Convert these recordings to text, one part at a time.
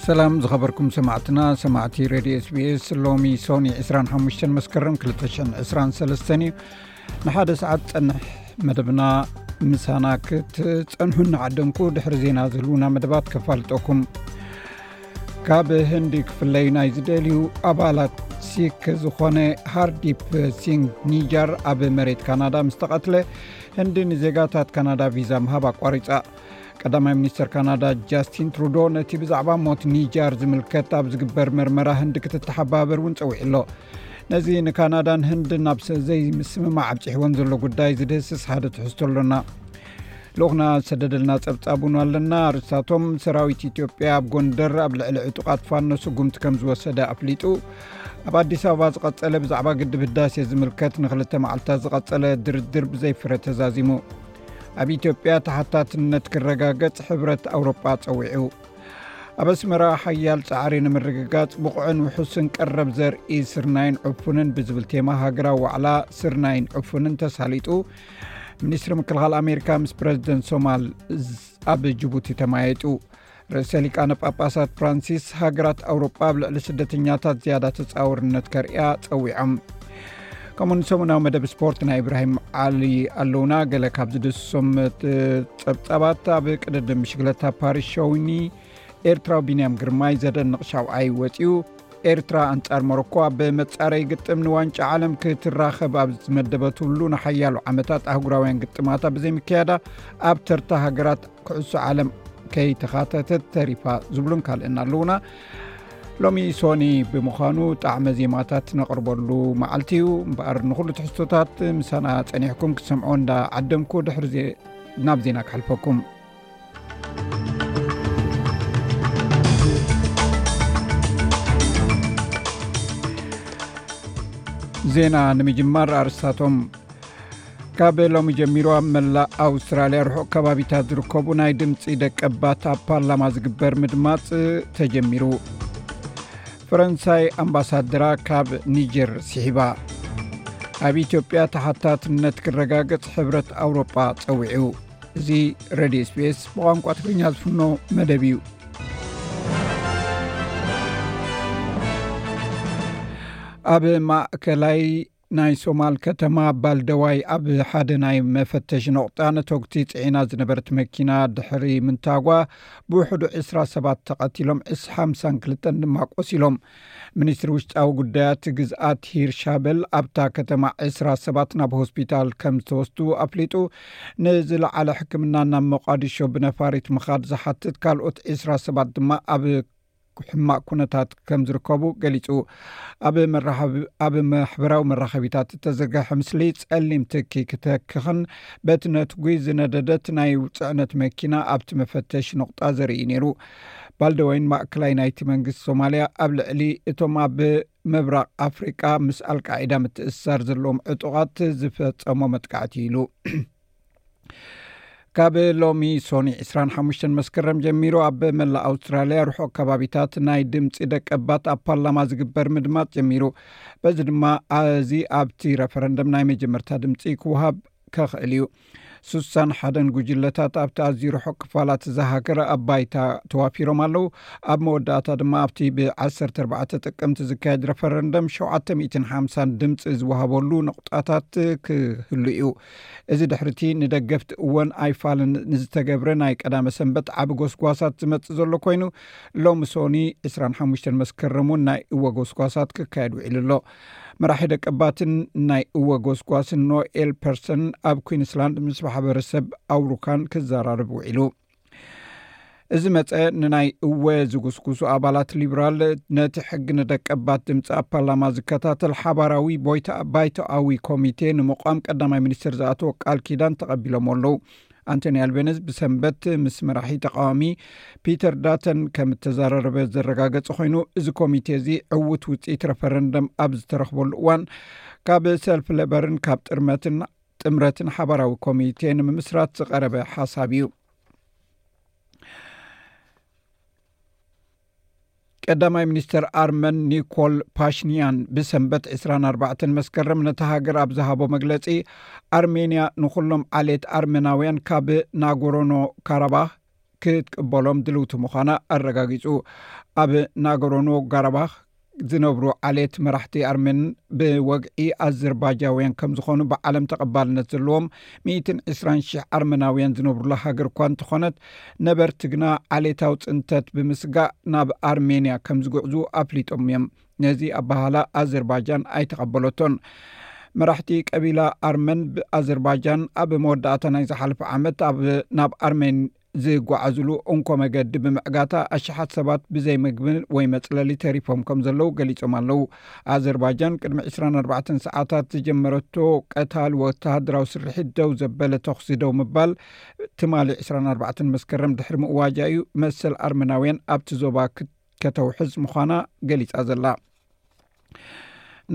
ሰላም ዝኸበርኩም ሰማዕትና ሰማዕቲ ረድዮ ስቤስ ሎሚ ሶኒ 25 መስከረም 223 እዩ ንሓደ ሰዓት ፀንሕ መደብና ምሳና ክትፀንሑ እናዓደንኩ ድሕሪ ዜና ዘልዉና መደባት ከፋልጠኩም ካብ ህንዲ ክፍለይ ናይ ዝደልዩ ኣባላት ሲክ ዝኾነ ሃርዲፕ ሲንግ ኒጃር ኣብ መሬት ካናዳ ምስ ተቐትለ ህንዲ ንዜጋታት ካናዳ ቪዛ ምሃብ ኣቋሪፃ ቀዳማይ ሚኒስትር ካናዳ ጃስቲን ትሩዶ ነቲ ብዛዕባ ሞት ኒጃር ዝምልከት ኣብ ዝግበር መርመራ ህንዲ ክትተሓባበር እውን ፀዊዑ ኣሎ ነዚ ንካናዳን ህንዲ ናብ ዘይምስምማዕ ኣብፅሕዎን ዘሎ ጉዳይ ዝድህስስ ሓደ ትሕዝቶ ኣሎና ልኡክና ዝሰደደልና ፀብፃብ ን ኣለና ኣርስታቶም ሰራዊት ኢትዮጵያ ኣብ ጎንደር ኣብ ልዕሊ ዕጡቃት ፋኖ ስጉምቲ ከም ዝወሰደ ኣፍሊጡ ኣብ ኣዲስ ኣበባ ዝቐፀለ ብዛዕባ ግድብ ህዳሴ ዝምልከት ንክልተ መዓልትታት ዝቐፀለ ድርድር ብዘይፍረ ተዛዚሙ ኣብ ኢትዮጵያ ተሓታትነት ክረጋገጽ ሕብረት ኣውሮጳ ጸዊዑ ኣብ ኣስመራ ሓያል ጻዕሪ ንምርግጋጽ ብቑዕን ውሑስን ቀረብ ዘርኢ ስርናይን ዕፉንን ብዝብል ቴማ ሃገራዊ ዋዕላ ስርናይን ዕፉንን ተሳሊጡ ሚኒስትሪ ምክልኻል ኣሜሪካ ምስ ፕረዚደንት ሶማል ኣብ ጅቡቲ ተማየጡ ርእሰ ሊቃነ ጳጳሳት ፍራንሲስ ሃገራት ኣውሮጳ ኣብ ልዕሊ ስደተኛታት ዝያዳ ተፃውርነት ከርእያ ፀዊዖም ከምኡ ንሰሙናዊ መደብ ስፖርት ናይ እብራሂም ዓሊ ኣለውና ገለ ካብ ዝድስሶም ፀብፃባት ኣብ ቅድድም ሽግለታ ፓሪስ ሸውኒ ኤርትራዊ ቢንያም ግርማይ ዘደንቕ ሻውዓይ ወፅኡ ኤርትራ ኣንጻር ሞሮኳ ብመጻረይ ግጥም ንዋንጫ ዓለም ክትራኸብ ኣብ ዝመደበትብሉ ንሓያሉ ዓመታት ኣህጉራውያን ግጥማታ ብዘይምክያዳ ኣብ ተርታ ሃገራት ክዕሶ ዓለም ከይተኻተተት ተሪፋ ዝብሉን ካልእና ኣለዉና ሎሚ ሶኒ ብምዃኑ ጣዕመ ዜማታት ነቕርበሉ መዓልቲ እዩ እምበኣር ንኩሉ ትሕዝቶታት ምሳና ጸኒሕኩም ክትሰምዖ እንዳ ዓደምኩ ድሕሪ ናብ ዜና ክሕልፈኩም ዜና ንምጅማር ኣርስታቶም ካብ ሎሚ ጀሚሩ ኣብ መላእ ኣውስትራልያ ርሑቕ ከባቢታት ዝርከቡ ናይ ድምፂ ደቀባት ኣብ ፓርላማ ዝግበር ምድማፅ ተጀሚሩ ፈረንሳይ ኣምባሳደራ ካብ ኒጀር ስሒባ ኣብ ኢትዮጵያ ተሓታትነት ክረጋገፅ ሕብረት ኣውሮጳ ፀዊዑ እዚ ረድዮ ስፔስ ብቋንቋ ትግርኛ ዝፍኖ መደብ እዩ ኣብ ማእከላይ ናይ ሶማል ከተማ ባልደዋይ ኣብ ሓደ ናይ መፈተሽ ነቑጣ ነተግቲ ፅዒና ዝነበረት መኪና ድሕሪ ምንታጓ ብውሕዱ ዕስራ ሰባት ተቐቲሎም ዕስ ሓምሳን ክልተን ድማ ቆሲሎም ሚኒስትሪ ውሽጣዊ ጉዳያት ግዝኣት ሂርሻበል ኣብታ ከተማ ዕስራ ሰባት ናብ ሆስፒታል ከም ዝተወስዱ ኣፍሊጡ ንዝለዓለ ሕክምና ናብ መቋዲሾ ብነፋሪት ምኻድ ዝሓትት ካልኦት ዕስራ ሰባት ድማ ኣብ ሕማቅ ኩነታት ከም ዝርከቡ ገሊፁ ኣብ ማሕበራዊ መራኸቢታት እተዘርገሐ ምስሊ ፀሊም ትኪ ክተክኽን በቲ ነትጉ ዝነደደት ናይ ፅዕነት መኪና ኣብቲ መፈተሽ ንቁጣ ዘርኢ ነይሩ ባልደወይን ማእከላይ ናይቲ መንግስቲ ሶማልያ ኣብ ልዕሊ እቶም ኣብ ምብራቕ ኣፍሪቃ ምስ ኣልቃዒዳ ምትእስሳር ዘለዎም ዕጡቓት ዝፈጸሞ መጥቃዕቲ እዩ ኢሉ ካብ ሎሚ ሶኒ 25 መስከረም ጀሚሩ ኣብ መላእ ኣውስትራልያ ርሑቕ ከባቢታት ናይ ድምፂ ደቀባት ኣብ ፓርላማ ዝግበር ምድማፅ ጀሚሩ በዚ ድማ ኣዚ ኣብቲ ረፈረንደም ናይ መጀመርታ ድምፂ ክውሃብ ከኽእል እዩ። ሱሳን ሓደን ጉጅለታት ኣብቲ ኣዝዩ ርሑቕ ክፋላት እዛ ሃገር ኣብ ባይታ ተዋፊሮም ኣለዉ። ኣብ መወዳእታ ድማ ኣብቲ ብ14 ጥቅምቲ ዝካየድ ረፈረንደም 750 ድምፂ ዝወሃበሉ ነቑጣታት ክህሉ እዩ። እዚ ድሕርቲ ንደገፍቲ እወን ኣይፋልን ንዝተገብረ ናይ ቀዳመ ሰንበት ዓቢ ጎስጓሳት ዝመፅእ ዘሎ ኮይኑ ሎሚ ሶኒ 25 መስከረም እውን ናይ እወ ጎስጓሳት ክካየድ ውዒሉ ኣሎ። መራሒ ደቀባትን ናይ እወ ጎስጓስን ኖኤል ፐርሰን ኣብ ኩንስላንድ ምስ ማሕበረሰብ ኣውሩካን ክዘራርብ ውዒሉ እዚ መፀ ንናይ እወ ዝጉስጉሱ ኣባላት ሊብራል ነቲ ሕጊ ንደቀባት ድምፂ ኣብ ፓርላማ ዝከታተል ሓባራዊ ባይቶኣዊ ኮሚቴ ንምቋም ቀዳማይ ሚኒስትር ዝኣተወ ቃል ኪዳን ተቐቢሎሞ ኣለዉ ኣንቶኒ ኣልቤነዝ ብሰንበት ምስ መራሒ ተቃዋሚ ፒተር ዳተን ከም እተዘራረበ ዘረጋገጸ ኮይኑ እዚ ኮሚቴ እዚ ዕዉት ውፅኢት ረፈረንደም ኣብ ዝተረኽበሉ እዋን ካብ ሰልፊ ለበርን ካብ ጥርመትን ጥምረትን ሓባራዊ ኮሚቴ ንምምስራት ዝቐረበ ሓሳብ እዩ ቀዳማይ ሚኒስተር ኣርመን ኒኮል ፓሽንያን ብሰንበት 24 መስከረም ነቲ ሃገር ኣብ ዝሃቦ መግለጺ ኣርሜንያ ንዅሎም ዓሌት ኣርመናውያን ካብ ናጎሮኖ ካራባኽ ክትቅበሎም ድልውቲ ምዃና ኣረጋጊጹ ኣብ ናጎሮኖ ጋራባኽ ዝነብሩ ዓሌት መራሕቲ ኣርሜን ብወግዒ ኣዘርባጃውያን ከም ዝኾኑ ብዓለም ተቐባልነት ዘለዎም ሚእትን ዕስራን ሽሕ ኣርመናውያን ዝነብሩላ ሃገር እኳ እንተኾነት ነበርቲ ግና ዓሌታዊ ፅንተት ብምስጋእ ናብ ኣርሜንያ ከም ዝግዕዙ ኣፍሊጦም እዮም ነዚ ኣባሃላ ኣዘርባጃን ኣይተቐበለቶን መራሕቲ ቀቢላ ኣርመን ኣዘርባጃን ኣብ መወዳእታ ናይ ዝሓለፈ ዓመት ኣብ ናብ ኣርሜን ዝጓዓዝሉ እንኮ መገዲ ብምዕጋታ ኣሽሓት ሰባት ብዘይ ምግቢ ወይ መፅለሊ ተሪፎም ከም ዘለዉ ገሊፆም ኣለዉ። ኣዘርባጃን ቅድሚ ዕስራን ኣርባዕተን ሰዓታት ዝጀመረቶ ቀታሊ ወተሃደራዊ ስርሒት ደው ዘበለ ተኹሲ ደው ምባል ትማሊ ዕስራን ኣርባዕተን መስከረም ድሕሪ ምእዋጃ እዩ መሰል ኣርመናውያን ኣብቲ ዞባ ከተውሕዝ ምዃና ገሊፃ ዘላ።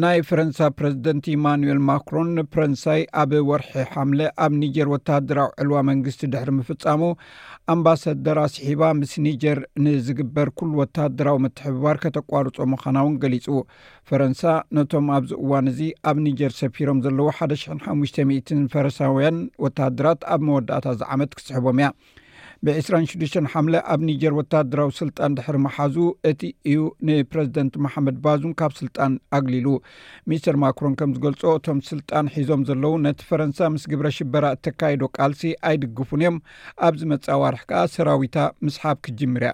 ናይ ፈረንሳ ፕረዚደንት ኢማኑኤል ማክሮን ንፈረንሳይ ኣብ ወርሒ ሓምለ ኣብ ኒጀር ወተሃደራዊ ዕልዋ መንግስቲ ድሕሪ ምፍጻሙ ኣምባሳደር ኣስሒባ ምስ ኒጀር ንዝግበር ኩሉ ወተሃደራዊ ምትሕብባር ከተቋርጾ ምዃና እውን ገሊጹ ፈረንሳ ነቶም ኣብዚ እዋን እዚ ኣብ ኒጀር ሰፊሮም ዘለዉ 1ደ00 ፈረሳውያን ወተሃደራት ኣብ መወዳእታ ዝዓመት ክስሕቦም እያ ብዕስራን ሽዱሽተን ሓምለ ኣብ ኒጀር ወተሃደራዊ ስልጣን ድሕሪ መሓዙ እቲ እዩ ንፕረዚደንት መሓመድ ባዙም ካብ ስልጣን ኣግሊሉ ሚስተር ማክሮን ከም ዝገልፆ እቶም ስልጣን ሒዞም ዘለዉ ነቲ ፈረንሳ ምስ ግብረ ሽበራ እተካይዶ ቃልሲ ኣይድግፉን እዮም ኣብ ዝመፃ ዋርሕ ከዓ ሰራዊታ ምስሓብ ክጅምር እያ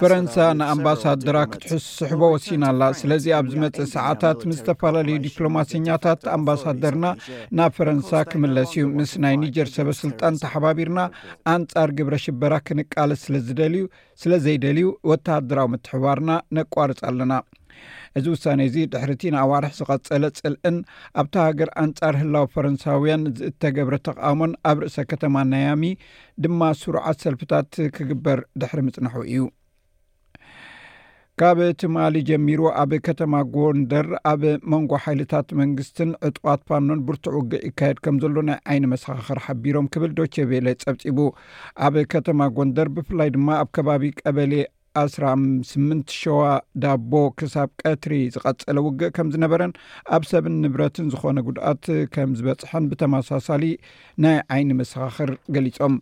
ፈረንሳ ንኣምባሳደራ ክትሕስሕቦ ወሲና ኣላ ስለዚ ኣብ ዝመፅእ ሰዓታት ምስ ዝተፈላለዩ ዲፕሎማሰኛታት ኣምባሳደርና ናብ ፈረንሳ ክምለስ እዩ ምስ ናይ ኒጀር ሰበስልጣን ተሓባቢርና ኣንፃር ግብረ ሽበራ ክንቃለስ ስለ ዝደልዩ ስለ ዘይደልዩ ወተሃደራዊ ምትሕብባርና ነቋርጽ ኣለና። እዚ ውሳኔ እዚ ድሕሪ እቲ ንኣዋርሕ ዝቐጸለ ጽልእን ኣብታ ሃገር ኣንጻር ህላወ ፈረንሳውያን ዝእተገብረ ተቓውሞን ኣብ ርእሰ ከተማ ናያሚ ድማ ስሩዓት ሰልፍታት ክግበር ድሕሪ ምጽንሑ እዩ። ካብ ትማሊ ጀሚሩ ኣብ ከተማ ጎንደር ኣብ መንጎ ሓይልታት መንግስትን ዕጡቓት ፋኖን ብርቱዕ ውግዕ ይካየድ ከም ዘሎ ናይ ዓይኒ መሰኻኽር ሓቢሮም ክብል ዶቼቬለ ጸብጺቡ ኣብ ከተማ ጎንደር ብፍላይ ድማ ኣብ ከባቢ ቀበሌ 18 ሸዋ ዳቦ ክሳብ ቀትሪ ዝቐፀለ ውግእ ከም ዝነበረን ኣብ ሰብን ንብረትን ዝኾነ ጉድኣት ከም ዝበፅሐን ብተመሳሳሊ ናይ ዓይኒ መሰኻኽር ገሊፆም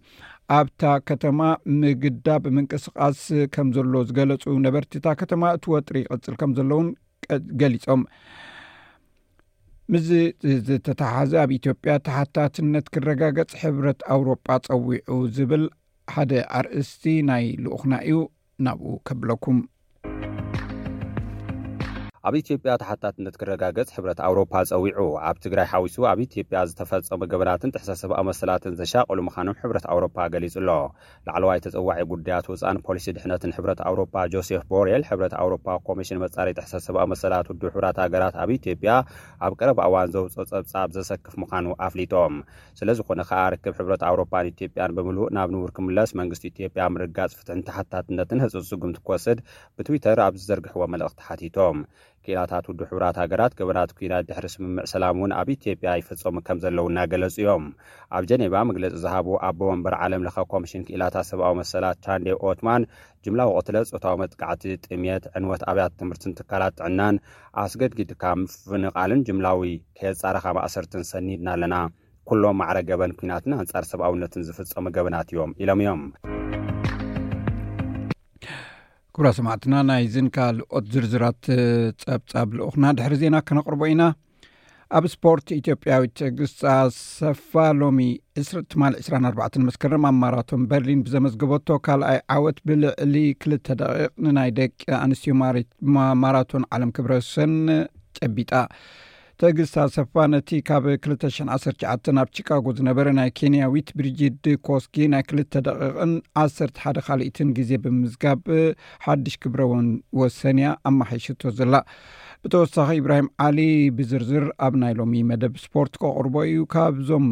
ኣብታ ከተማ ምግዳብ ምንቅስቓስ ከም ዘሎ ዝገለፁ ነበርቲ እታ ከተማ እቲ ወጥሪ ይቕፅል ከም ዘለውን ገሊፆም ምስዚ ዝተተሓሓዘ ኣብ ኢትዮጵያ ተሓታትነት ክረጋገፅ ሕብረት ኣውሮጳ ፀዊዑ ዝብል ሓደ ኣርእስቲ ናይ ልኡክና እዩ ናብኡ ከብለኩም። ኣብ ኢትዮጵያ ተሓታትነት ክረጋገጽ ሕብረት ኣውሮፓ ጸዊዑ። ኣብ ትግራይ ሓዊሱ ኣብ ኢትዮጵያ ዝተፈጸሙ ገበናትን ጥሕሰት ሰብኣዊ መሰላትን ዘሻቐሉ ምዃኖም ሕብረት ኣውሮፓ ገሊጹ'ሎ። ላዕለዋይ ተጸዋዒ ጉዳያት ወጻእን ፖሊሲ ድሕነትን ሕብረት ኣውሮፓ ጆሴፍ ቦሬል፣ ሕብረት ኣውሮፓ ኮሚሽን መጻረይ ጥሕሰት ሰብኣዊ መሰላት ውድብ ሕቡራት ሃገራት ኣብ ኢትዮጵያ ኣብ ቀረባ እዋን ዘውጽኦ ጸብጻብ ዘሰክፍ ምዃኑ ኣፍሊጦም። ስለዝኾነ ከኣ ርክብ ሕብረት ኣውሮፓን ኢትዮጵያን ብምሉእ ናብ ንቡር ክምለስ መንግስቲ ኢትዮጵያ ምርግጋጽ ፍትሕን ተሓታትነትን ህጹጽ ስጉምቲ ክወስድ ብትዊተር ኣብ ዝዘርግሕዎ መልእኽቲ ሓቲቶም። ኪኢላታት ውድብ ሕቡራት ሃገራት ገበናት ኲናት ድሕሪ ስምምዕ ሰላም እውን ኣብ ኢትዮጵያ ይፍጸሙ ከም ዘለዉ እናገለጹ እዮም። ኣብ ጀኔቫ መግለጺ ዝሃቡ ኣቦ መንበር ዓለም ለኸ ኮምሽን ኪኢላታት ሰብኣዊ መሰላት ቻንዴ ኦትማን ጅምላዊ ቅትለት፣ ጾታዊ መጥቃዕቲ፣ ጥምየት፣ ዕንወት ኣብያተ ትምህርትን ትካላት ጥዕናን፣ ኣስገድጊድካ ምፍንቓልን ጅምላዊ ከየጻረኻ ማእሰርትን ሰኒድና ኣለና። ኩሎም ማዕረ ገበን ኲናትን ኣንጻር ሰብኣውነትን ዝፍጸሙ ገበናት እዮም ኢሎም እዮም። ክብራ ሰማዕትና ናይዝን ካልኦት ዝርዝራት ጸብጻብ ልኡኽና ድሕሪ ዜና ከነቕርቦ ኢና። ኣብ ስፖርት ኢትዮጵያዊት ትዕግስት ኣሰፋ ሎሚ ትማል 24 መስከረም ኣብ ማራቶን በርሊን ብዘመዝገበቶ ካልኣይ ዓወት ብልዕሊ ክልተ ደቂቕ ንናይ ደቂ ኣንስትዮ ማራቶን ዓለም ክብረሰን ጨቢጣ ትዕግስት ኣሰፋ ነቲ ካብ 219 ናብ ቺካጎ ዝነበረ ናይ ኬንያዊት ብሪጅድ ኮስጊ ናይ ክልተ ደቂቕን 1ሓ ካልእትን ግዜ ብምዝጋብ ሓድሽ ክብረወን ወሰንያ ኣመሓይሽቶ ዘላ ብተወሳኺ ኢብራሂም ዓሊ ብዝርዝር ኣብ ናይ ሎሚ መደብ ስፖርት ከቕርቦ እዩ ካብዞም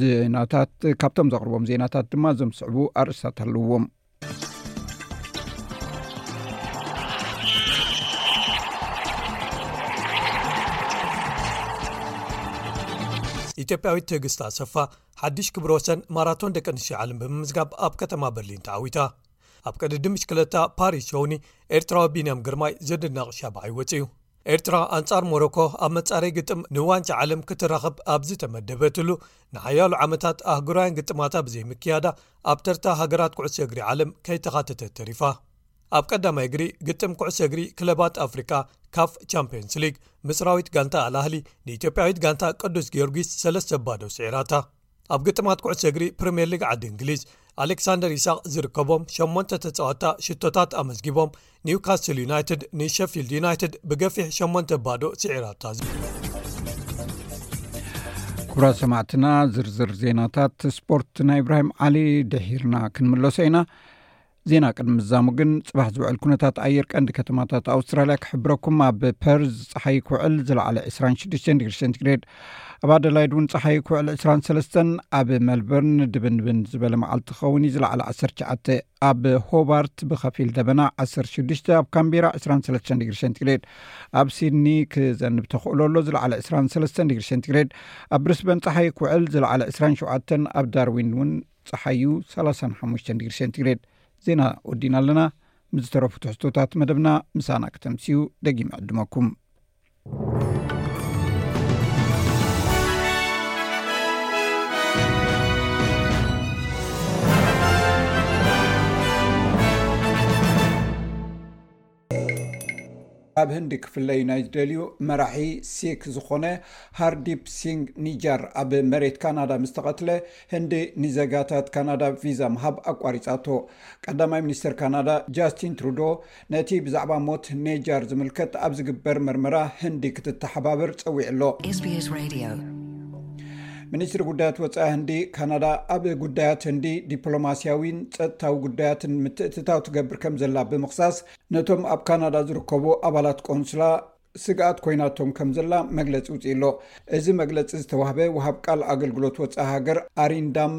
ዜናታት ካብቶም ዘቕርቦም ዜናታት ድማ እዞም ዝስዕቡ ኣርእስታት ኣለዎም ኢትዮጵያዊት ትግስታ ሰፋ ሓድሽ ክብሮ ወሰን ማራቶን ደቂ ኣንስትዮ ዓለም ብምምዝጋብ ኣብ ከተማ በርሊን ተዓዊታ ኣብ ቅድድም ብሽክለታ ፓሪስ ሸውኒ ኤርትራዊ ቢንያም ግርማይ ዝድነቕ ሻባዓይ ወፅዩ ኤርትራ ኣንጻር ሞሮኮ ኣብ መጻረይ ግጥም ንዋንጫ ዓለም ክትራኸብ ኣብ ዝተመደበትሉ ንሓያሉ ዓመታት ኣህጉራውያን ግጥማታ ብዘይምክያዳ ኣብ ተርታ ሃገራት ኩዕሶ እግሪ ዓለም ከይተኻተተት ተሪፋ ኣብ ቀዳማይ እግሪ ግጥም ኩዕሶ እግሪ ክለባት ኣፍሪቃ ካፍ ቻምፕንስ ሊግ ምስራዊት ጋንታ ኣላህሊ ንኢትዮጵያዊት ጋንታ ቅዱስ ጊዮርጊስ ሰለስተ ባዶ ስዒራታ ኣብ ግጥማት ኩዕሶ እግሪ ፕሪምየር ሊግ ዓዲ እንግሊዝ ኣሌክሳንደር ይስቅ ዝርከቦም 8 ተፃወታ ሽቶታት ኣመዝጊቦም ኒውካስትል ዩናይትድ ንሸፊልድ ዩናይትድ ብገፊሕ 8 ባዶ ስዒራታ ኩራ ሰማዕትና ዝርዝር ዜናታት ስፖርት ናይ እብራሂም ዓሊ ድሒርና ክንምለሶ ኢና ዜና ቅድሚ ምዛሙ ግን ጽባሕ ዝውዕል ኩነታት ኣየር ቀንዲ ከተማታት ኣውስትራልያ ክሕብረኩም ኣብ ፐርዝ ፀሓይ ክውዕል ዝለዓለ 26 ዲግሪ ሴንቲግሬድ ኣብ ኣደላይድ እውን ፀሓይ ክውዕል 23 ኣብ መልበርን ድብንብን ዝበለ መዓልቲ ክኸውን እዩ ዝለዓለ 19 ኣብ ሆባርት ብከፊል ደበና 16 ኣብ ካምቢራ 23 ዲግሪ ሴንቲግሬድ ኣብ ሲድኒ ክዘንብ ተኽእሎ ኣሎ ዝለዓለ 23 ዲግሪ ሴንቲግሬድ ኣብ ብርስበን ፀሓይ ክውዕል ዝለዓለ 27 ኣብ ዳርዊን እውን ፀሓዩ ሰላሳን ሓሙሽተን ዲግሪ ሴንቲግሬድ ዜና ወዲና ኣለና ምስ ዝተረፉ ትሕዝቶታት መደብና ምሳና ክተምስዩ ደጊመ ዕድመኩም ኣብ ህንዲ ክፍለዩ ናይ ዝደልዩ መራሒ ሲክ ዝኾነ ሃርዲፕ ሲንግ ኒጃር ኣብ መሬት ካናዳ ምስ ተቐትለ ህንዲ ንዘጋታት ካናዳ ቪዛ ምሃብ ኣቋሪፃቶ ቀዳማይ ሚኒስትር ካናዳ ጃስቲን ትሩዶ ነቲ ብዛዕባ ሞት ኔጃር ዝምልከት ኣብ ዝግበር መርመራ ህንዲ ክትተሓባብር ፀዊዑ ኣሎ። SBS Radio ሚኒስትሪ ጉዳያት ወፃኢ ህንዲ፣ ካናዳ ኣብ ጉዳያት ህንዲ ዲፕሎማስያዊን ፀጥታዊ ጉዳያትን ምትእትታው ትገብር ከምዘላ ብምኽሳስ ነቶም ኣብ ካናዳ ዝርከቡ ኣባላት ቆንስላ ስግኣት ኮይናቶም ከምዘላ መግለፂ ውፅኢሎ። እዚ መግለፂ ዝተዋህበ ወሃብ ቃል ኣገልግሎት ወፃኢ ሃገር ኣሪንዳም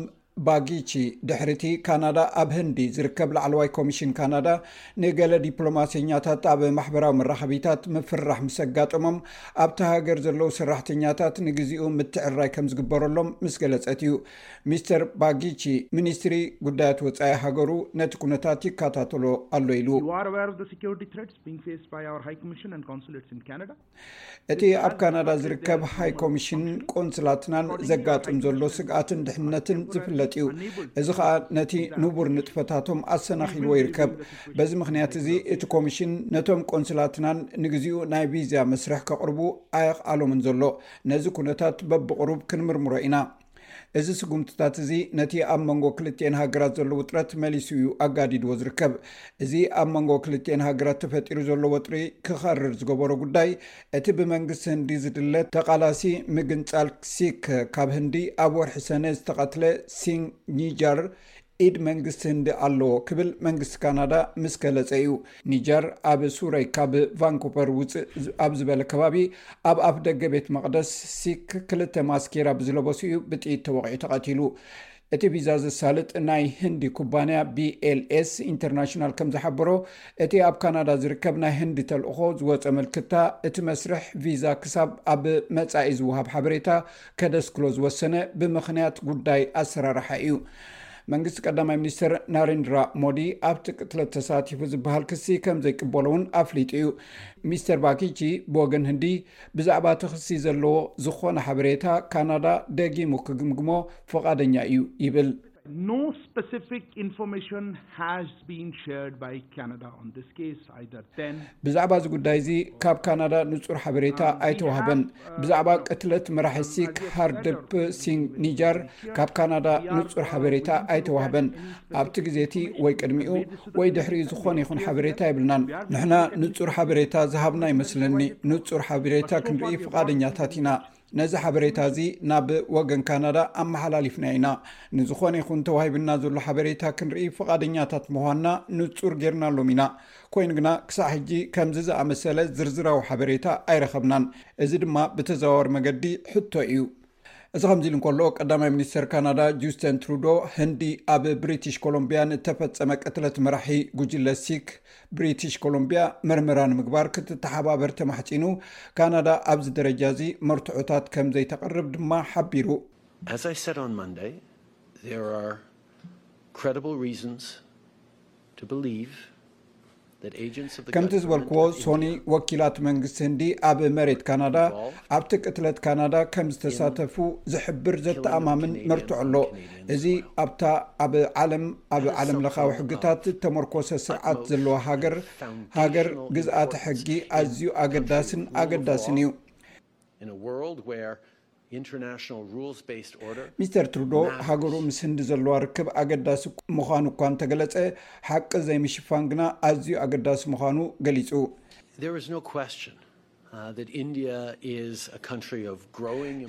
ባጊቺ፣ ድሕሪ'ቲ ካናዳ ኣብ ህንዲ ዝርከብ ላዕለዋይ ኮሚሽን ካናዳ ንገለ ዲፕሎማሰኛታት ኣብ ማሕበራዊ መራኸቢታት ምፍርራሕ ምስ ኣጋጠሞም፣ ኣብታ ሃገር ዘለዉ ሰራሕተኛታት ንግዚኡ ምትዕርራይ ከም ዝግበረሎም ምስ ገለጸት እዩ። ሚስተር ባጊቺ፣ ሚኒስትሪ ጉዳያት ወጻኢ ሃገሩ ነቲ ኩነታት ይከታተሎ ኣሎ ኢሉ። እቲ ኣብ ካናዳ ዝርከብ ሃይ ኮሚሽን ቆንስላትናን ዘጋጥም ዘሎ ስግኣትን ድሕነትን ዝፍለጥ እዩ እዚ ከዓ ነቲ ንቡር ንጥፈታቶም ኣሰናኺልዎ ይርከብ በዚ ምክንያት እዚ እቲ ኮሚሽን ነቶም ቆንስላትናን ንግዜኡ ናይ ቪዛ መስርሕ ከቕርቡ ኣየኽኣሎምን ዘሎ ነዚ ኩነታት በብቕሩብ ክንምርምሮ ኢና እዚ ስጉምትታት እዚ ነቲ ኣብ መንጎ ክልትኤን ሃገራት ዘሎ ውጥረት መሊሱ እዩ ኣጋዲድዎ ዝርከብ እዚ ኣብ መንጎ ክልትኤን ሃገራት ተፈጢሩ ዘሎ ወጥሪ ክኸርር ዝገበሮ ጉዳይ እቲ ብመንግስቲ ህንዲ ዝድለ ተቓላሲ ምግንፃል ክሲክ ካብ ህንዲ ኣብ ወርሒ ሰነ ዝተቐትለ ሲንግ ኒጃር ኢድ መንግስቲ ህንዲ ኣለዎ ክብል መንግስቲ ካናዳ ምስ ገለጸ እዩ። ኒጀር ኣብ ሱረይ ካብ ቫንኩቨር ውጽእ ኣብ ዝበለ ከባቢ ኣብ ኣፍ ደገ ቤት መቕደስ ሲክ ክልተ ማስኬራ ብዝለበሱ እዩ ብጥይት ተወቒዑ ተቐቲሉ። እቲ ቪዛ ዘሳልጥ ናይ ህንዲ ኩባንያ ቢኤልኤስ ኢንተርናሽናል ከም ዝሓበሮ እቲ ኣብ ካናዳ ዝርከብ ናይ ህንዲ ተልእኾ ዝወጸ ምልክታ እቲ መስርሕ ቪዛ ክሳብ ኣብ መጻኢ ዝወሃብ ሓበሬታ ከደስክሎ ዝወሰነ ብምኽንያት ጉዳይ ኣሰራርሓ እዩ። መንግስቲ ቀዳማይ ሚኒስትር ናሬንድራ ሞዲ ኣብቲ ቅትለት ተሳቲፉ ዝበሃል ክሲ ከም ዘይቅበሎ እውን ኣፍሊጡ እዩ። ሚስተር ባኪቺ ብወገን ህንዲ ብዛዕባ እቲ ክሲ ዘለዎ ዝኾነ ሓበሬታ ካናዳ ደጊሙ ክግምግሞ ፍቓደኛ እዩ ይብል። No specific information has been shared by Canada on this case, either then. ብዛዕባ እዚ ጉዳይ እዚ ካብ ካናዳ ንጹር ሓበሬታ ኣይተዋህበን። ብዛዕባ ቅትለት መራሒ ሲክ ሃርድፕ ሲንግ ኒጃር ካብ ካናዳ ንጹር ሓበሬታ ኣይተዋህበን። ኣብቲ ግዜ እቲ ወይ ቅድሚኡ ወይ ድሕሪኡ ዝኾነ ይኹን ሓበሬታ የብልናን። ንሕና ንጹር ሓበሬታ ዝሃብና ይመስለኒ። ንጹር ሓበሬታ ክንርኢ ፍቓደኛታት ኢና። ነዚ ሓበሬታ እዚ ናብ ወገን ካናዳ ኣመሓላሊፍናዮ ኢና። ንዝኾነ ይኹን ተዋሂብና ዘሎ ሓበሬታ ክንርኢ ፍቓደኛታት ምዃንና ንጹር ጌርናሎም ኢና። ኮይኑ ግና ክሳዕ ሕጂ ከምዚ ዝኣመሰለ ዝርዝራዊ ሓበሬታ ኣይረኸብናን፣ እዚ ድማ ብተዘዋዋሪ መገዲ ሕቶ እዩ። እዚ ከምዚ ኢሉ እንከሎ፣ ቀዳማይ ሚኒስተር ካናዳ ጁስተን ትሩዶ፣ ህንዲ ኣብ ብሪቲሽ ኮሎምብያ ንእተፈጸመ ቅትለት መራሒ ጉጅለ ሲክ ብሪቲሽ ኮሎምቢያ መርመራ ንምግባር ክትተሓባበር ተማሕፂኑ፣ ካናዳ ኣብዚ ደረጃ እዚ መርትዖታት ከም ዘይተቕርብ ድማ ሓቢሩ። As I said on Monday, there are credible reasons to believe that agents of the ከምቲ government ዝበልክዎ of ሶኒ India ወኪላት መንግስቲ ህንዲ ኣብ መሬት ካናዳ ኣብቲ ቅትለት ካናዳ ከም ዝተሳተፉ ዝሕብር ዘተኣማምን መርትዖ ኣሎ። እዚ ኣብታ ኣብ ዓለም ኣብ ዓለም ለኻዊ ሕግታት እተመርኮሰ ስርዓት ዘለዋ ሃገር ሃገር ግዝኣተ ሕጊ ኣዝዩ ኣገዳስን ኣገዳስን እዩ። ሚስተር ትሩዶ ሃገሩ ምስ ህንዲ ዘለዋ ርክብ ኣገዳሲ ምዃኑ እኳ እንተገለጸ ሓቂ ዘይምሽፋን ግና ኣዝዩ ኣገዳሲ ምዃኑ ገሊጹ።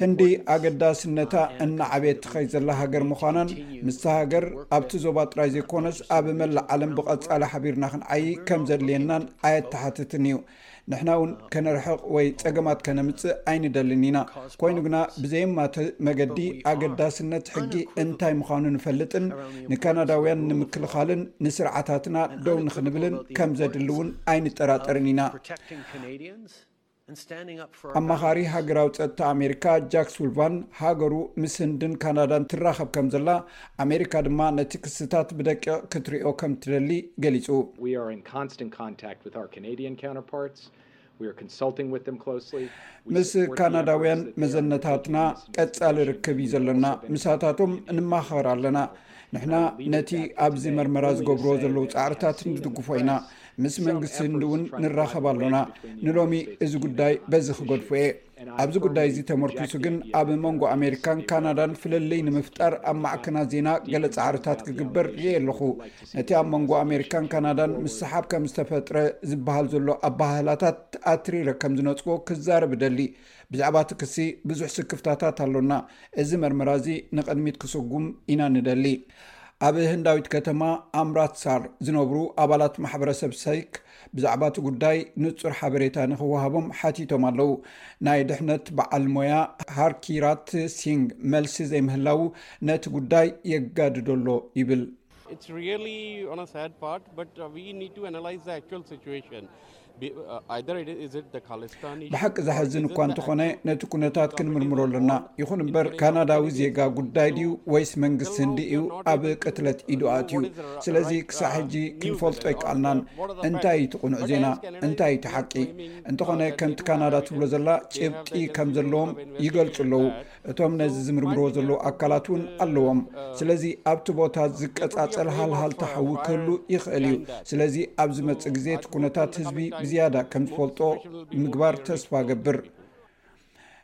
ህንዲ ኣገዳስነታ እናዓበየት ትኸይድ ዘላ ሃገር ምዃናን ምስታ ሃገር ኣብቲ ዞባ ጥራይ ዘይኮነስ ኣብ መላእ ዓለም ብቐጻሊ ሓቢርና ክንዓይይ ከም ዘድልየናን ኣየተሓትትን እዩ። ንሕና እውን ከነርሕቕ ወይ ጸገማት ከነምጽእ ኣይንደልን ኢና፣ ኰይኑ ግና ብዘየማትእ መገዲ ኣገዳስነት ሕጊ እንታይ ምዃኑ ንፈልጥን ንካናዳውያን ንምክልኻልን ንስርዓታትና ደው ንኽንብልን ከም ዘድሊ እውን ኣይንጠራጠርን ኢና። ኣማኻሪ ሃገራዊ ጸጥታ ኣሜሪካ ጃክ ሱልቫን፣ ሃገሩ ምስ ህንድን ካናዳን ትራኸብ ከም ዘላ፣ ኣሜሪካ ድማ ነቲ ክስታት ብደቂቕ ክትሪኦ ከም ትደሊ ገሊጹ። ምስ ካናዳውያን መዘነታትና ቀጻሊ ርክብ እዩ ዘሎና፣ ምሳታቶም ንማኻኸር ኣለና። ንሕና ነቲ ኣብዚ መርመራ ዝገብርዎ ዘለዉ ፃዕርታት ንድግፎ ኢና ምስ መንግስቲ ህንዲ እውን ንራኸብ ኣሎና ንሎሚ እዚ ጉዳይ በዚ ክገድፎ እየ ኣብዚ ጉዳይ እዚ ተመርኪሱ ግን ኣብ መንጎ ኣሜሪካን ካናዳን ፍለልይ ንምፍጣር ኣብ ማዕከና ዜና ገለ ፃዕርታት ክግበር ርየ ኣለኹ ነቲ ኣብ መንጎ ኣሜሪካን ካናዳን ምስሓብ ከም ዝተፈጥረ ዝበሃል ዘሎ ኣባህላታት ኣትሪረ ከም ዝነፅጎ ክዛረብ እደሊ ብዛዕባ እቲ ክሲ ብዙሕ ስክፍታታት ኣሎና፣ እዚ መርመራ እዚ ንቕድሚት ክስጉም ኢና ንደሊ። ኣብ ህንዳዊት ከተማ ኣምራትሳር ዝነብሩ ኣባላት ማሕበረሰብ ሰይክ ብዛዕባ እቲ ጉዳይ ንጹር ሓበሬታ ንኽወሃቦም ሓቲቶም ኣለዉ። ናይ ድሕነት በዓል ሞያ ሃርኪራት ሲንግ መልሲ ዘይምህላዉ ነቲ ጉዳይ የጋድዶ ኣሎ ይብል። It's really on a sad part, but uh, we need to analyze the actual situation. ብሓቂ ዘሕዝን እኳ እንተኾነ ነቲ ኩነታት ክንምርምሮ ኣለና ይኹን እምበር ካናዳዊ ዜጋ ጉዳይ ድዩ ወይስ መንግስቲ ህንዲ እዩ ኣብ ቅትለት ኢዱ ኣትዩ ስለዚ ክሳዕ ሕጂ ክንፈልጦ ኣይከኣልናን እንታይ እዩ ትቕኑዕ ዜና እንታይ እዩ ትሓቂ እንተኾነ ከምቲ ካናዳ ትብሎ ዘላ ጭብጢ ከም ዘለዎም ይገልፁ ኣለዉ እቶም ነዚ ዝምርምርዎ ዘለዉ ኣካላት እውን ኣለዎም። ስለዚ ኣብቲ ቦታ ዝቀፃፀል ሃልሃልታ ሓዊ ክህሉ ይኽእል እዩ። ስለዚ ኣብ ዝመፅእ ግዜ እቲ ኩነታት ህዝቢ ብዝያዳ ከም ዝፈልጦ ምግባር ተስፋ እገብር።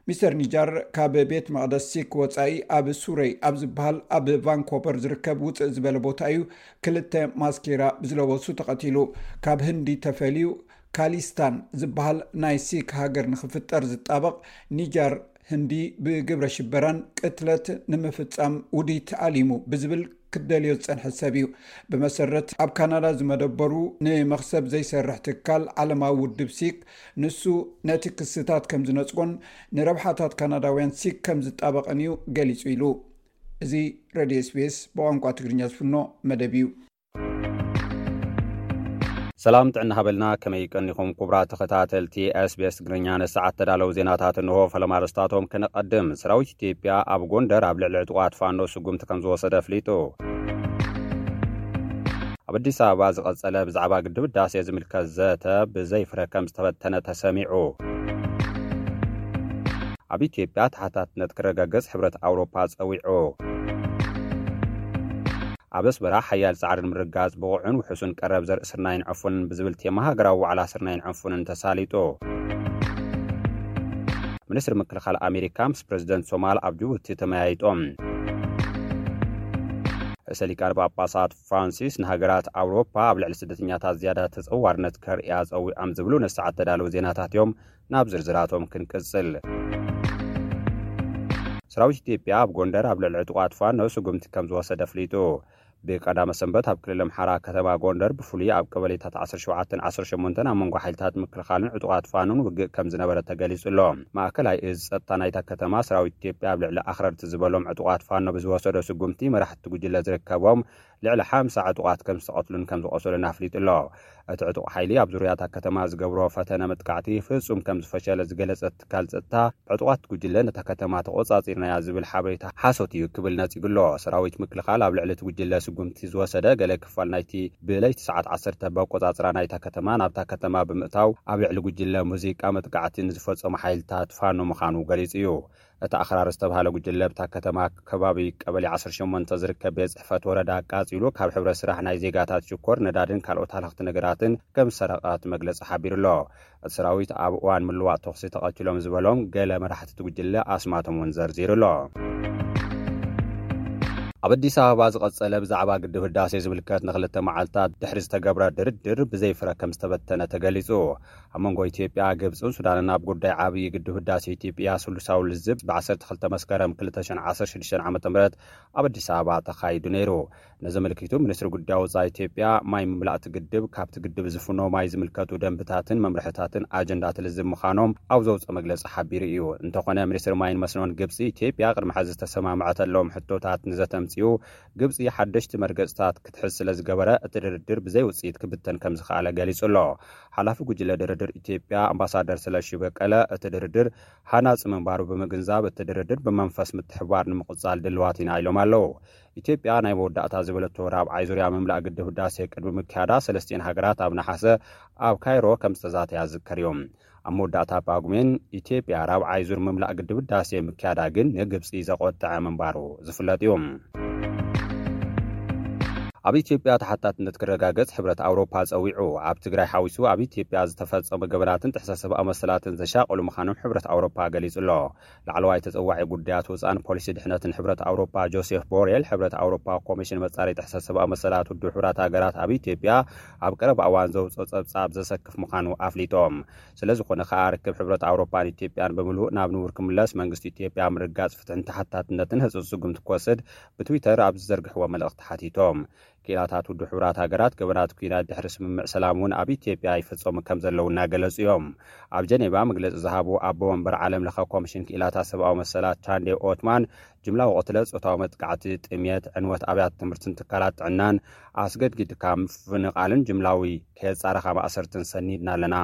ሚስተር ኒጃር ካብ ቤት መቕደስ ሲክ ወፃኢ ኣብ ሱረይ ኣብ ዝበሃል ኣብ ቫንኮቨር ዝርከብ ውፅእ ዝበለ ቦታ እዩ ክልተ ማስኬራ ብዝለበሱ ተቐቲሉ። ካብ ህንዲ ተፈልዩ ካሊስታን ዝበሃል ናይ ሲክ ሃገር ንክፍጠር ዝጣበቕ ኒጃር ህንዲ ብግብረ ሽበራን ቅትለት ንምፍፃም ውዲት ኣሊሙ ብዝብል ክትደልዮ ዝፀንሐት ሰብ እዩ። ብመሰረት ኣብ ካናዳ ዝመደበሩ ንመኽሰብ ዘይሰርሕ ትካል ዓለማዊ ውድብ ሲክ ንሱ ነቲ ክስታት ከምዝነፅጎን ንረብሓታት ካናዳውያን ሲክ ከምዝጣበቕን እዩ ገሊፁ ኢሉ። እዚ ሬድዮ ስፔስ ብቋንቋ ትግርኛ ዝፍኖ መደብ እዩ። ሰላም ጥዕና ሃበልና ከመይ ቀኒኹም ኩብራ ተኸታተልቲ ስቤስ ትግርኛ ንሰዓት ተዳለው ዜናታት እንሆ ፈለማ ርስታቶም ከነቐድም ሰራዊት ኢትዮጵያ ኣብ ጎንደር ኣብ ልዕሊ ዕጡቓት ፋኖ ስጉምቲ ከም ዝወሰደ ኣፍሊጡ ኣብ ኣዲስ ኣበባ ዝቐጸለ ብዛዕባ ግድብ ዳሴ ዝምልከት ዘተ ብዘይፍረ ከም ዝተበተነ ተሰሚዑ ኣብ ኢትዮጵያ ተሓታትነት ክረጋገጽ ሕብረት ኣውሮፓ ጸዊዑ ኣብ ኣስመራ ሓያል ጻዕሪ ንምርግጋጽ ብቑዕን ውሑስን ቀረብ ዘርኢ ስርናይን ዕፉንን ብዝብል ቴማ ሃገራዊ ዋዕላ ስርናይን ዕፉንን ተሳሊጡ። ሚኒስትሪ ምክልኻል ኣሜሪካ ምስ ፕረዚደንት ሶማል ኣብ ጅቡቲ ተመያይጦም። ርእሰ ሊቃነ ጳጳሳት ፍራንሲስ ንሃገራት ኣውሮፓ ኣብ ልዕሊ ስደተኛታት ዝያዳ ተጸዋርነት ከርእያ ጸዊዖም ዝብሉ ነሰዓት ተዳለዉ ዜናታት እዮም። ናብ ዝርዝራቶም ክንቅጽል። ሰራዊት ኢትዮጵያ ኣብ ጎንደር ኣብ ልዕሊ ዕጡቓት ፋኖ ስጉምቲ ከም ዝወሰደ ኣፍሊጡ። ብቀዳመ ሰንበት ኣብ ክልል ኣምሓራ ከተማ ጎንደር ብፍሉይ ኣብ ቀበሌታት ዓሰርተ ሸውዓተን ዓሰርተ ሸሞንተን ኣብ መንጎ ሓይልታት ምክልኻልን ዕጡቓት ፋኖን ውግእ ከም ዝነበረ ተገሊጹ'ሎ። ማእከላይ እዝ ጸጥታ ናይታ ከተማ ሰራዊት ኢትዮጵያ ኣብ ልዕሊ ኣኽረርቲ ዝበሎም ዕጡቓት ፋኖ ብዝወሰዶ ስጉምቲ መራሕቲ ጉጅለ ዝርከቦም ልዕሊ ሓምሳ ዕጡቓት ከም ዝተቐትሉን ከም ዝቖሰሉን ኣፍሊጡ ኣሎ። እቲ ዕጡቕ ሓይሊ ኣብ ዙርያ እታ ከተማ ዝገብሮ ፈተነ መጥቃዕቲ ፍጹም ከም ዝፈሸለ ዝገለጸ ትካል ጸጥታ፣ ዕጡቓት ጉጅለ ነታ ከተማ ተቖጻጺርና'ያ ዝብል ሓበሬታ ሓሶት እዩ ክብል ነጺጉ ኣሎ። ሰራዊት ምክልኻል ኣብ ልዕሊ እቲ ጉጅለ ስጉምቲ ዝወሰደ ገለ ክፋል ናይቲ ብለይቲ ሰዓት ዓሰርተ በቆጻጽራ ናይታ ከተማ ናብታ ከተማ ብምእታው ኣብ ልዕሊ ጉጅለ ሙዚቃ መጥቃዕቲ ንዝፈጸሙ ሓይልታት ፋኖ ምዃኑ ገሊጹ እዩ። እቲ ኣኽራሪ ዝተብሃለ ጉጅለ ኣብታ ከተማ ከባቢ ቀበሌ ዓሰርተ ሸሞንተ ዝርከብ ቤት ጽሕፈት ወረዳ ኣቃጺሉ ካብ ሕብረት ስራሕ ናይ ዜጋታት ሽኮር ነዳድን ካልኦት ሃለኽቲ ነገራትን ከም ዝሰረቐ እቲ መግለጺ ሓቢሩ ኣሎ። እቲ ሰራዊት ኣብ እዋን ምልዋጥ ተኹሲ ተቐቲሎም ዝበሎም ገለ መራሕቲ እቲ ጉጅለ ኣስማቶም እውን ዘርዚሩ ኣሎ። ኣብ ኣዲስ ኣበባ ዝቐጸለ ብዛዕባ ግድብ ህዳሴ ዝምልከት ንክልተ መዓልትታት ድሕሪ ዝተገብረ ድርድር ብዘይፍረ ከም ዝተበተነ ተገሊጹ። ኣብ መንጎ ኢትዮጵያ፣ ግብጽን ሱዳንን ኣብ ጉዳይ ዓብዪ ግድብ ህዳሴ ኢትዮጵያ ስሉሳዊ ልዝብ ብ ዓሰርተ ክልተ መስከረም ክልተ ሽሕን ዓሰርተ ሽዱሽተን ዓመተ ምህረት ኣብ ኣዲስ ኣበባ ተኻይዱ ነይሩ። ነዚ ኣመልኪቱ ሚኒስትሪ ጉዳይ ወጻኢ ኢትዮጵያ፣ ማይ ምምላእ እቲ ግድብ ካብቲ ግድብ ዝፍኖ ማይ ዝምልከቱ ደንብታትን መምርሕታትን ኣጀንዳ እቲ ልዝብ ምዃኖም ኣብ ዘውጽኦ መግለጺ ሓቢሩ እዩ። እንተኾነ ሚኒስትሪ ማይን መስኖን ግብጺ፣ ኢትዮጵያ ቅድሚ ሕዚ ዝተሰማምዐተሎም ሕቶታት ንዘተምጽኡ ግብጺ ሓደሽቲ መርገጺታት ክትሕዝ ስለ ዝገበረ እቲ ድርድር ብዘይ ውጽኢት ክብተን ከም ዝኸኣለ ገሊጹ ኣሎ። ሓላፊ ጉጅለ ድርድር ኢትዮጵያ ኣምባሳደር ስለሺ በቀለ እቲ ድርድር ሃናጺ ምንባሩ ብምግንዛብ እቲ ድርድር ብመንፈስ ምትሕብባር ንምቕጻል ድልዋት ኢና ኢሎም ኣለዉ። ኢትዮጵያ ናይ መወዳእታ ዝበለቶ ራብዓይ ዙርያ ምምላእ ግድብ ህዳሴ ቅድሚ ምክያዳ ሰለስቲኤን ሃገራት ኣብ ነሓሰ ኣብ ካይሮ ከም ዝተዛተያ ዝዝከር እዩ። ኣብ መወዳእታ ጳጉሜን ኢትዮጵያ ራብዓይ ዙር ምምላእ ግድብ ህዳሴ ምክያዳ ግን ንግብፂ ዘቖጠዐ ምንባሩ ዝፍለጥ እዩ። ኣብ ኢትዮጵያ ተሓታትነት ክረጋገፅ ሕብረት ኣውሮፓ ፀዊዑ። ኣብ ትግራይ ሓዊሱ ኣብ ኢትዮጵያ ዝተፈፀሙ ገበናትን ጥሕሰት ሰብኣዊ መሰላትን ዘሻቐሉ ምዃኖም ሕብረት ኣውሮፓ ገሊፁ ኣሎ። ላዕለዋይ ተጸዋዒ ጉዳያት ወጻእን ፖሊሲ ድሕነትን ሕብረት ኣውሮጳ ጆሴፍ ቦሬል፣ ሕብረት ኣውሮጳ ኮሚሽን መጻረይ ጥሕሰት ሰብኣዊ መሰላት ውድብ ሕቡራት ሃገራት ኣብ ኢትዮጵያ ኣብ ቀረባ እዋን ዘውጽኦ ጸብጻብ ዘሰክፍ ምዃኑ ኣፍሊጦም። ስለዝኾነ ከኣ ርክብ ሕብረት ኣውሮጳን ኢትዮጵያን ብምሉእ ናብ ንቡር ክምለስ መንግስቲ ኢትዮጵያ ኣብ ምርግጋጽ ፍትሕን ተሓታትነትን ህጹጽ ስጉምቲ ክወስድ ብትዊተር ኣብ ዝዘርግሕዎ መልእኽቲ ሓቲቶም። ኪናታት ውድብ ሕቡራት ሃገራት ገበናት ኩናት ድሕሪ ስምምዕ ሰላም እውን ኣብ ኢትዮጵያ ይፍፀሙ ከም ዘለዉ እናገለፁ እዮም። ኣብ ጀኔቫ መግለፂ ዝሃቡ ኣቦ ወንበር ዓለም ለኸ ኮሚሽን ክኢላታት ሰብኣዊ መሰላት ቻንዴ ኦትማን ጅምላዊ ቅትለት፣ ፆታዊ መጥቃዕቲ፣ ጥምየት፣ ዕንወት ኣብያተ ትምህርትን ትካላት ጥዕናን፣ ኣስገድጊድካ ምፍንቓልን ጅምላዊ ከየፃረኻ ማእሰርትን ሰኒድና ኣለና።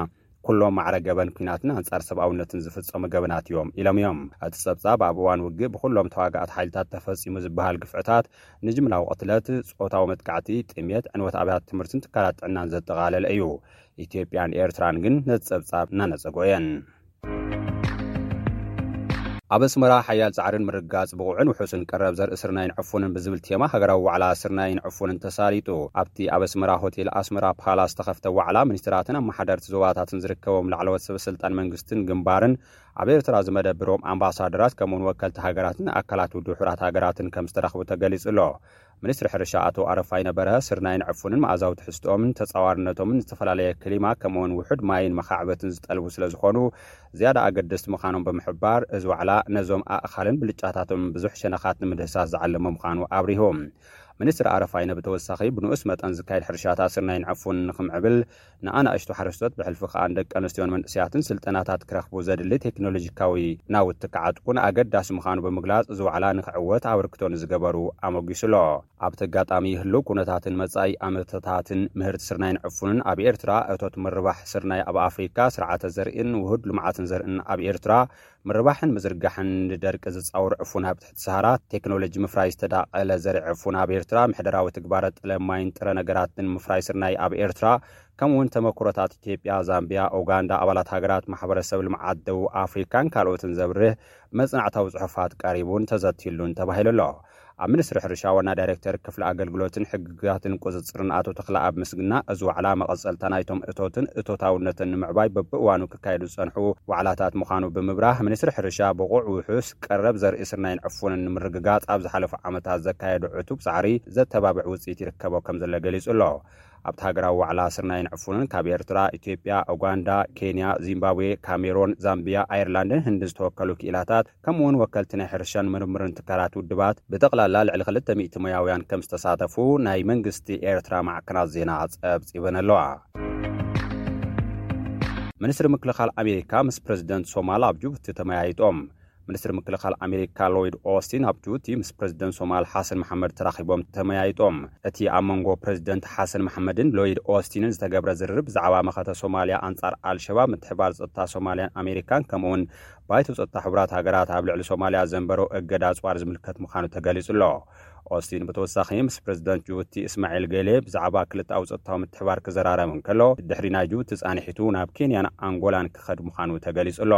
ኩሎም ማዕረ ገበን ኩናትን ኣንጻር ሰብኣውነትን ዝፍጸሙ ገበናት እዮም ኢሎም እዮም። እቲ ጸብጻብ ኣብ እዋን ውግእ ብኹሎም ተዋጋእቲ ሓይልታት ተፈጺሙ ዝበሃል ግፍዕታት ንጅምላዊ ቅትለት፣ ጾታዊ መጥቃዕቲ፣ ጥምየት፣ ዕንወት ኣብያተ ትምህርትን ትካላት ጥዕናን ዘጠቓለለ እዩ። ኢትዮጵያን ኤርትራን ግን ነቲ ጸብጻብ እናነጸጎ እየን። ኣብ ኣስመራ ሓያል ጻዕርን ምርግጋጽ ብቑዕን ውሑስን ቀረብ ዘርኢ ስርናይን ዕፉንን ብዝብል ቴማ ሃገራዊ ዋዕላ ስርናይን ዕፉንን ተሳሊጡ። ኣብቲ ኣብ ኣስመራ ሆቴል ኣስመራ ፓላስ ዝተኸፍተ ዋዕላ፣ ሚኒስትራትን ኣመሓደርቲ ዞባታትን ዝርከቦም ላዕለዎት ሰበስልጣን መንግስትን ግንባርን፣ ኣብ ኤርትራ ዝመደብሮም ኣምባሳደራት ከምኡ'ውን ወከልቲ ሃገራትን ኣካላት ውድብ ሕቡራት ሃገራትን ከምዝተረኽቡ ተገሊጹ'ሎ። ሚኒስትሪ ሕርሻ ኣቶ ኣረፋይነ በርሀ፣ ስርናይን ዕፉንን መኣዛዊ ትሕዝትኦምን ተጻዋርነቶምን ዝተፈላለየ ክሊማ ከምኡ'ውን ውሑድ ማይን መኻዕበትን ዝጠልቡ ስለዝኾኑ ዝያዳ ኣገደስቲ ምዃኖም ብምሕባር፣ እዚ ዋዕላ ነዞም ኣእኻልን ብልጫታቶምን ብዙሕ ሸነኻት ንምድህሳስ ዝዓለመ ምዃኑ ኣብሪሁ። ሚኒስትር ኣረፋይነ ብተወሳኺ፣ ብንኡስ መጠን ዝካየድ ሕርሻታት ስርናይን ዕፉንን ንኽምዕብል፣ ንኣናእሽቱ ሓረስቶት ብሕልፊ ከኣ ንደቂ ኣንስትዮን መንእሰያትን ስልጠናታት ክረኽቡ ዘድሊ ቴክኖሎጂካዊ ናውቲ ክዓጥቁን ኣገዳሲ ምዃኑ ብምግላጽ እዚ ዋዕላ ንኽዕወት ኣበርክቶ ንዝገበሩ ኣሞጊሱ'ሎ። ኣብ'ቲ ኣጋጣሚ ህሉው ኩነታትን መጻኢ ኣመተታትን ምህርቲ ስርናይን ዕፉንን ኣብ ኤርትራ፣ እቶት ምርባሕ ስርናይ ኣብ ኣፍሪካ፣ ስርዓተ ዘርኢን ውሁድ ልምዓትን ዘርኢን ኣብ ኤርትራ፣ ምርባሕን ምዝርጋሕን ንደርቂ ዝጻወር ዕፉን ኣብ ትሕቲ ሰሃራ፣ ቴክኖሎጂ ምፍራይ ዝተዳቐለ ዘርኢ ዕፉን ኣብ ኤርትራ፣ ምሕደራዊ ትግባረ ጠለብ ማይን ጥረ ነገራትን ምፍራይ ስርናይ ኣብ ኤርትራ፣ ከምኡ'ውን ተመኩሮታት ኢትዮጵያ፣ ዛምቢያ፣ ኡጋንዳ፣ ኣባላት ሃገራት ማሕበረሰብ ልምዓት ደቡብ ኣፍሪካን ካልኦትን ዘብርህ መጽናዕታዊ ጽሑፋት ቀሪቡን ተዘትዩሉን ተባሂሉ ኣሎ። ኣብ ሚኒስትሪ ሕርሻ ዋና ዳይሬክተር ክፍሊ ኣገልግሎትን ሕግጋትን ቁፅፅርን ኣቶ ተኽለኣብ ምስግና እዚ ዋዕላ መቐፀልታ ናይቶም እቶትን እቶታውነትን ንምዕባይ በቢእዋኑ ክካየዱ ዝፀንሑ ዋዕላታት ምዃኑ ብምብራህ ሚኒስትሪ ሕርሻ ብቑዕ ውሑስ ቀረብ ዘርኢ ስርናይን ዕፉንን ንምርግጋፅ ኣብ ዝሓለፉ ዓመታት ዘካየዶ ዕቱብ ፃዕሪ ዘተባብዕ ውፅኢት ይርከቦ ከምዘሎ ገሊፁ ኣሎ። ኣብቲ ሃገራዊ ዋዕላ ስርናይን ዕፉንን ካብ ኤርትራ፣ ኢትዮጵያ፣ ኡጋንዳ፣ ኬንያ፣ ዚምባብዌ፣ ካሜሮን፣ ዛምብያ፣ ኣየርላንድን ህንድን ዝተወከሉ ክኢላታት ከምኡውን ወከልቲ ናይ ሕርሻን ምርምርን ትካላት ውድባት ብጠቕላላ ልዕሊ ክልተ ሚእቲ ሞያውያን ከም ዝተሳተፉ ናይ መንግስቲ ኤርትራ ማዕከናት ዜና ጸብጺበን ኣለዋ። ሚኒስትሪ ምክልኻል ኣሜሪካ ምስ ፕረዚደንት ሶማል ኣብ ጅቡቲ ተመያይጦም። ሚኒስትሪ ምክልኻል ኣሜሪካ ሎይድ ኦስቲን ኣብ ጅቡቲ ምስ ፕረዚደንት ሶማል ሓሰን መሓመድ ተራኺቦም ተመያይጦም። እቲ ኣብ መንጎ ፕረዚደንት ሓሰን መሓመድን ሎይድ ኦስቲንን ዝተገብረ ዝርርብ ብዛዕባ መኸተ ሶማልያ ኣንጻር ኣልሸባብ፣ ምትሕብባር ጸጥታ ሶማልያን ኣሜሪካን ከምኡ'ውን ባይቶ ጸጥታ ሕቡራት ሃገራት ኣብ ልዕሊ ሶማልያ ዘንበሮ እገዳ ኣጽዋር ዝምልከት ምዃኑ ተገሊጹ ኣሎ። ኦስቲን ብተወሳኺ ምስ ፕረዚደንት ጅቡቲ እስማዒል ጌሌ ብዛዕባ ክልተኣዊ ጸጥታዊ ምትሕብባር ክዘራረብ እንከሎ፣ ድሕሪ ናይ ጅቡቲ ጻንሒቱ ናብ ኬንያን ኣንጎላን ክኸድ ምዃኑ ተገሊጹ ኣሎ።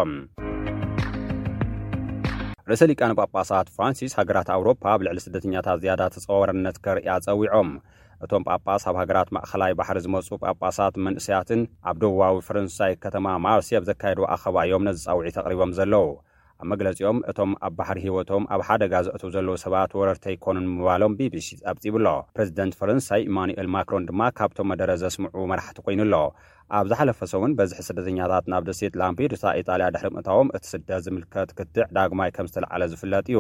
ርእሰ ሊቃነ ጳጳሳት ፍራንሲስ ሃገራት ኣውሮፓ ኣብ ልዕሊ ስደተኛታት ዝያዳ ተጻዋርነት ከርእያ ጸዊዖም። እቶም ጳጳስ ኣብ ሃገራት ማእከላይ ባሕሪ ዝመጹ ጳጳሳት መንእሰያትን ኣብ ደቡባዊ ፈረንሳይ ከተማ ማርሴ ኣብ ዘካየድዎ ኣኸባ እዮም ነዚ ጻውዒት ኣቕሪቦም ዘለዉ። ኣብ መግለጺኦም እቶም ኣብ ባሕሪ ህይወቶም ኣብ ሓደጋ ዘእትው ዘለዉ ሰባት ወረርቲ ኣይኮኑን ምባሎም ቢቢሲ ጸብጺቡ'ሎ። ፕረዚደንት ፈረንሳይ ኢማኑኤል ማክሮን ድማ ካብቶም መደረ ዘስምዑ መራሕቲ ኮይኑ ኣሎ። ኣብ ዝሓለፈ ሰሙን በዝሒ ስደተኛታት ናብ ደሴት ላምፔዱሳ ኢጣልያ ድሕሪ ምእታዎም እቲ ስደት ዝምልከት ክትዕ ዳግማይ ከም ዝተልዓለ ዝፍለጥ እዩ።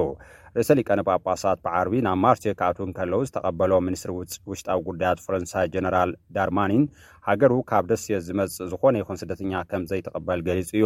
ርእሰ ሊቃነ ጳጳሳት ብዓርቢ ናብ ማርሴ ክኣትዉ እንከለዉ ዝተቐበሎም ሚኒስትሪ ውሽጣዊ ጉዳያት ፈረንሳይ ጀነራል ዳርማኒን ሃገሩ ካብ ደሴት ዝመጽእ ዝኾነ ይኹን ስደተኛ ከም ዘይትቕበል ገሊጹ እዩ።